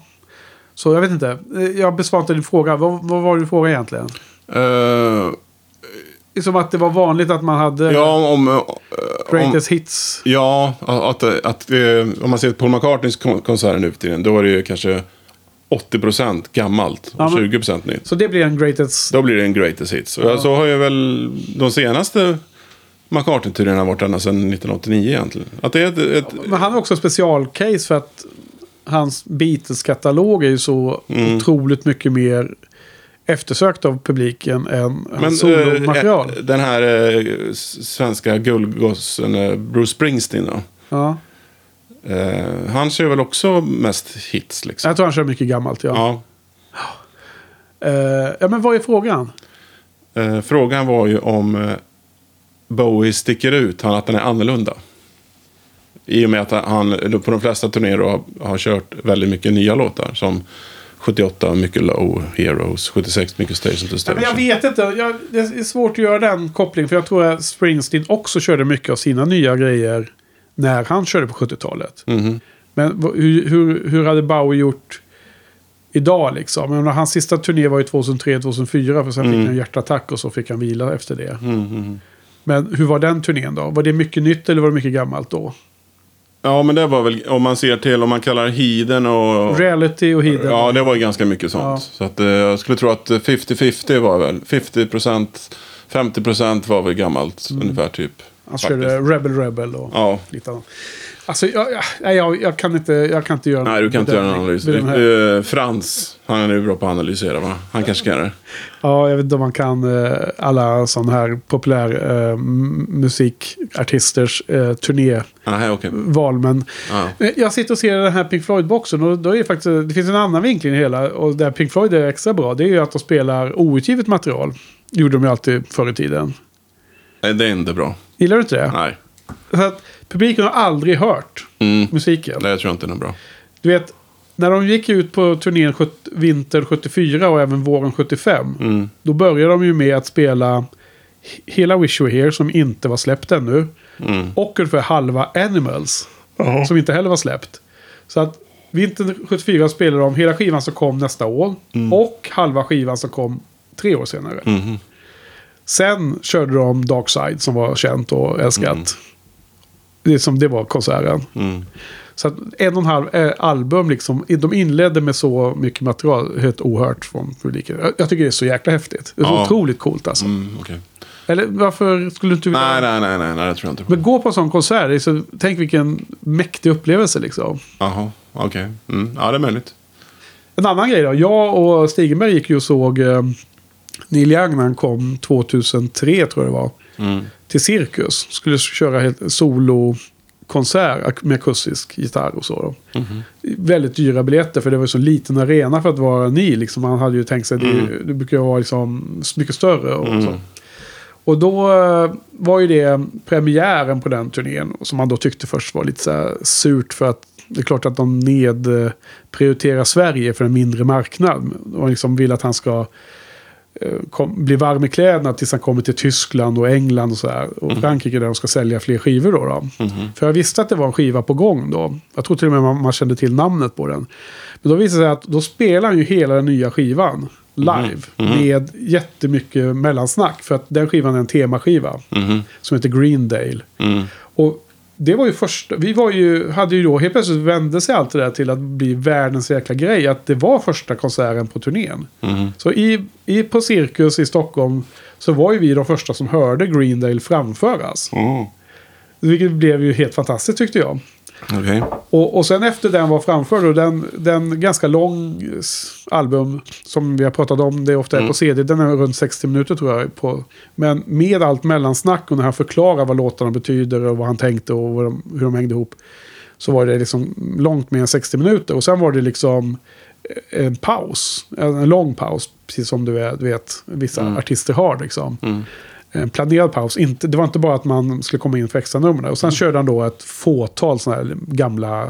C: Så jag vet inte. Eh, Jag besvarade din fråga. Vad, vad var din fråga egentligen?
B: Eh,
C: Det är Som att det var vanligt att man hade
B: ja, om... eh, om
C: greatest hits.
B: ja, att, att, eh, om man ser Paul McCartneys kon- konserter nu för tiden. Då är det ju kanske 80% gammalt och
C: Ja, men-
B: 20% nytt.
C: Så det blir en greatest.
B: Då blir det en greatest hits. Och så har ju väl de senaste McCartney-turnéerna varit ända sedan 1989 egentligen. Att det är ett, ett,
C: Men han är också en specialcase för att hans Beatles-katalog är ju så
B: Mm.
C: otroligt mycket mer eftersökt av publiken än hans solomaterial.
B: eh, den här eh, s- svenska guldgossen eh, Bruce Springsteen då.
C: ja.
B: Eh, han kör väl också mest hits liksom.
C: Jag tror han kör mycket gammalt, ja.
B: Ja.
C: Eh, ja, men vad är frågan?
B: Eh, frågan var ju om Bowie sticker ut, han, att den är annorlunda. I och med att han på de flesta turnéer har, har kört väldigt mycket nya låtar. Som 78 mycket Low Heroes, 76 mycket Station to
C: Ja,
B: Station.
C: men jag vet inte. Jag, det är svårt att göra den kopplingen. För jag tror att Springsteen också körde mycket av sina nya grejer när han körde på 70-talet.
B: Mhm.
C: Men hur, hur, hur hade Bowie gjort idag liksom? Menar, hans sista turné var ju 2003-2004. För sen
B: Mm.
C: fick han en hjärtattack och så fick han vila efter det. Men hur var den turnén då? Var det mycket nytt eller var det mycket gammalt då?
B: Ja, men det var väl, om man ser till, om man kallar Hiden och...
C: Reality och Hidden?
B: Ja, det var ju ganska mycket sånt.
C: Ja.
B: Så att, eh, jag skulle tro att 50-50 var väl, 50%, 50% var väl gammalt ungefär typ.
C: Han
B: faktiskt.
C: körde Rebel Rebel och
B: Ja,
C: lite annat. Alltså, jag, jag, jag, kan inte, jag kan inte göra
B: nej du kan inte göra någon analys. Eh, Frans, han är nu bra på att analysera va? Han kanske kan det.
C: Ja, jag vet inte om man kan eh, alla sådana här populär m- musikartisters eh, turnéval.
B: Nej, okej.
C: Men eh, jag sitter och ser den här Pink Floyd-boxen och då är det faktiskt, det finns en annan vinkling i det hela. Och där Pink Floyd är extra bra, det är ju att de spelar outgivet material. gjorde de ju alltid förr i tiden.
B: Nej, det är inte bra.
C: Gillar du inte det?
B: Nej,
C: Så att publiken har aldrig hört
B: Mm.
C: musiken.
B: tror jag inte är bra.
C: Du vet, när de gick ut på turnén sjut- vinter 74 och även våren 75.
B: Mm.
C: Då började de ju med att spela he- hela Wish You Were Here som inte var släppt ännu.
B: Mm.
C: Och ungefär halva Animals. Som inte heller var släppt. Så att vintern 74 spelade de hela skivan som kom nästa år.
B: Mm.
C: Och halva skivan som kom tre år senare.
B: Mhm.
C: Sen körde de Dark Side som var känt och älskat.
B: Mm.
C: Det, som, det var konserten. Så att en och en halv eh, album liksom. De inledde med så mycket material. Helt ohört från publiken. Jag, jag tycker det är så jäkla häftigt. Det är
B: Ja.
C: otroligt coolt alltså.
B: Mm, okej.
C: Eller varför skulle du inte vilja...
B: Nej, nej, nej, nej, nej, det tror jag inte på.
C: Men gå på en sån konsert, så, tänk vilken mäktig upplevelse liksom.
B: Jaha, okej. Mm. Ja, det är möjligt.
C: En annan grej då. Jag och Stigenberg gick ju och såg eh, Neil Young när han kom 2003 tror jag det var.
B: Mm.
C: Till Cirkus. Skulle köra helt solokonsert ak- med akustisk gitarr och så. Då.
B: Mhm.
C: Väldigt dyra biljetter för det var så liten arena för att vara Neil. Liksom. Han hade ju tänkt sig,
B: Mm.
C: det, det brukar ju vara liksom mycket större. Och, så. och då eh, var ju det premiären på den turnén. Som man då tyckte först var lite så här surt för att det är klart att de nedprioriterar Sverige för en mindre marknad. Och liksom vill att han ska kom, bli varm i kläderna tills han kommer till Tyskland och England och så här. Och Frankrike där de ska sälja fler skivor då. då. För jag visste att det var en skiva på gång då. Jag tror till och med man, man kände till namnet på den. Men då visade det sig att då spelar han ju hela den nya skivan live. Med jättemycket mellansnack. För att den skivan är en temaskiva. Som heter Greendale. Och det var ju första, vi var ju, hade ju då, helt plötsligt vände sig allt det där till att bli världens jäkla grej. Att det var första konserten på turnén. Så i, i, på Cirkus i Stockholm så var ju vi de första som hörde Greendale framföras. Vilket blev ju helt fantastiskt tyckte jag.
B: Okej.
C: Och, och sen efter den var framförd och den, den ganska lång album som vi har pratat om, det är ofta är på CD, den är runt 60 minuter tror jag. På, men med allt mellansnack och när han förklarar vad låtarna betyder och vad han tänkte och de, hur de hängde ihop. Så var det liksom långt mer än 60 minuter. Och sen var det liksom en paus, en lång paus, precis som du vet, du vet vissa artister har. Liksom. En planerad paus. Inte, det var inte bara att man skulle komma in för extra nummer. Och sen körde han då ett fåtal sådana här gamla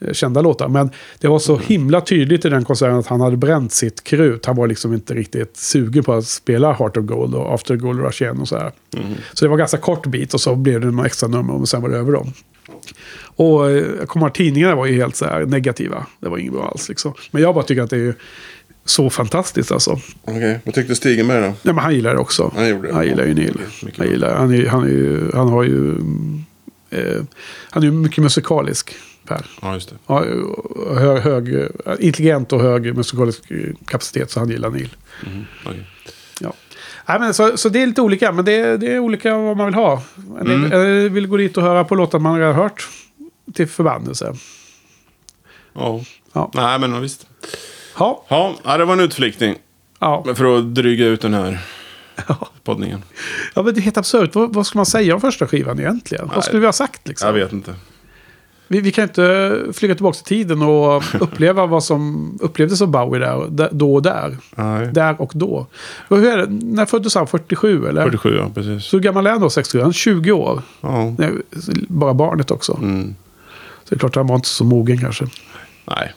C: eh, kända låtar. Men det var så himla tydligt i den konserten att han hade bränt sitt krut. Han var liksom inte riktigt sugen på att spela Heart of Gold och After Gold Rush igen och så här. Så det var ganska kort bit och så blev det några extra nummer och sen var det över dem. Och eh, jag kommer ihåg tidningarna var ju helt så här negativa. Det var inget bra alls liksom. Men jag bara tycker att det är så fantastiskt alltså.
B: Okej, vad tyckte Stigenberg då?
C: Ja, men han gillar det också.
B: Han gjorde det.
C: Han gillar ju Neil.
B: Mycket
C: Han, gillar, han, är, han, är ju, han har ju... mm, Eh, han är ju mycket musikalisk, Per.
B: Ja, just det.
C: Ja, hög, hög, intelligent och hög musikalisk kapacitet, så han gillar Neil.
B: Okej.
C: Ja. Nej, men så, så det är lite olika, men det, det är olika vad man vill ha. En del eller vill gå dit och höra på låtar man redan hört till förbannelse.
B: Ja.
C: Ja.
B: Nej, men visst.
C: Ja,
B: Ja, det var en utflyktning.
C: ja.
B: För att dryga ut den här poddningen.
C: ja men det är helt absurt. Vad, vad ska man säga om första skivan egentligen? Vad skulle vi ha sagt liksom?
B: Jag vet inte.
C: Vi, vi kan inte flyga tillbaka till tiden och (laughs) uppleva vad som upplevdes av Bowie där, då och där.
B: Nej.
C: Där och då. Och hur är det? När föddes han? 47 eller?
B: 47, ja, precis.
C: Så hur gammal är han då? 67? Han är 20 år.
B: Ja.
C: Nej, bara barnet också.
B: Mm.
C: Så det är klart han var inte så mogen kanske.
B: Nej.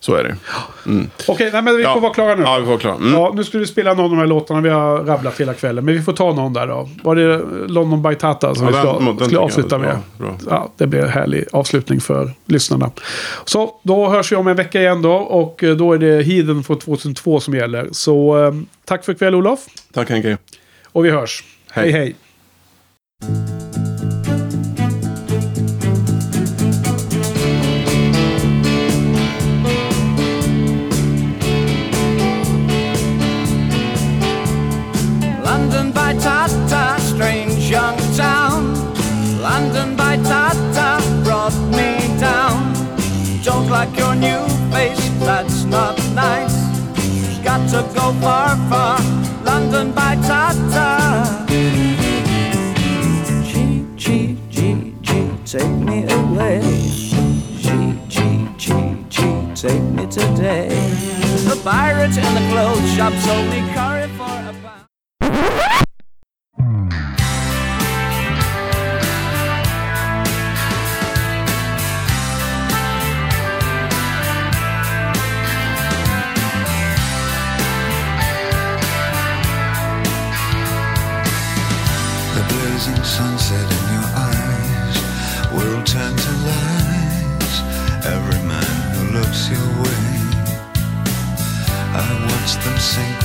B: Så är det. Mm.
C: Okej, nej, men vi får
B: Ja.
C: vara klara nu.
B: Ja, vi får klara. Mm.
C: Ja, nu ska du spela någon av de här låtarna vi har rabblat hela kvällen. Men vi får ta någon där då. Var det London by Tata som
B: Ja,
C: vi ska,
B: den
C: skulle avsluta med?
B: bra, bra.
C: Ja, det blir en härlig avslutning för lyssnarna. Så då hörs vi om en vecka igen då. Och eh, då är det Heathen från 2002 som gäller. Så eh, tack för ikväll Olof.
B: Tack Henke.
C: Och vi hörs.
B: Hej.
C: hej. hej.
A: Go far, far. London by Tata. G, G, G, G, take me away. G, G, G, G, take me today. The pirate in the clothes shop sold me curry for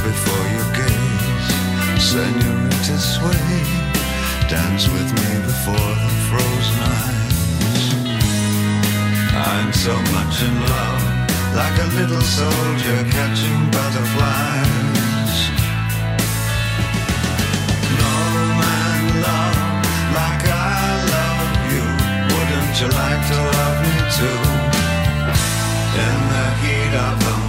H: before your gaze. señorita, sway, dance with me before the frozen eyes. I'm so much in love, like a little soldier catching butterflies. No man love, like I love you. Wouldn't you like to love me too? In the heat of the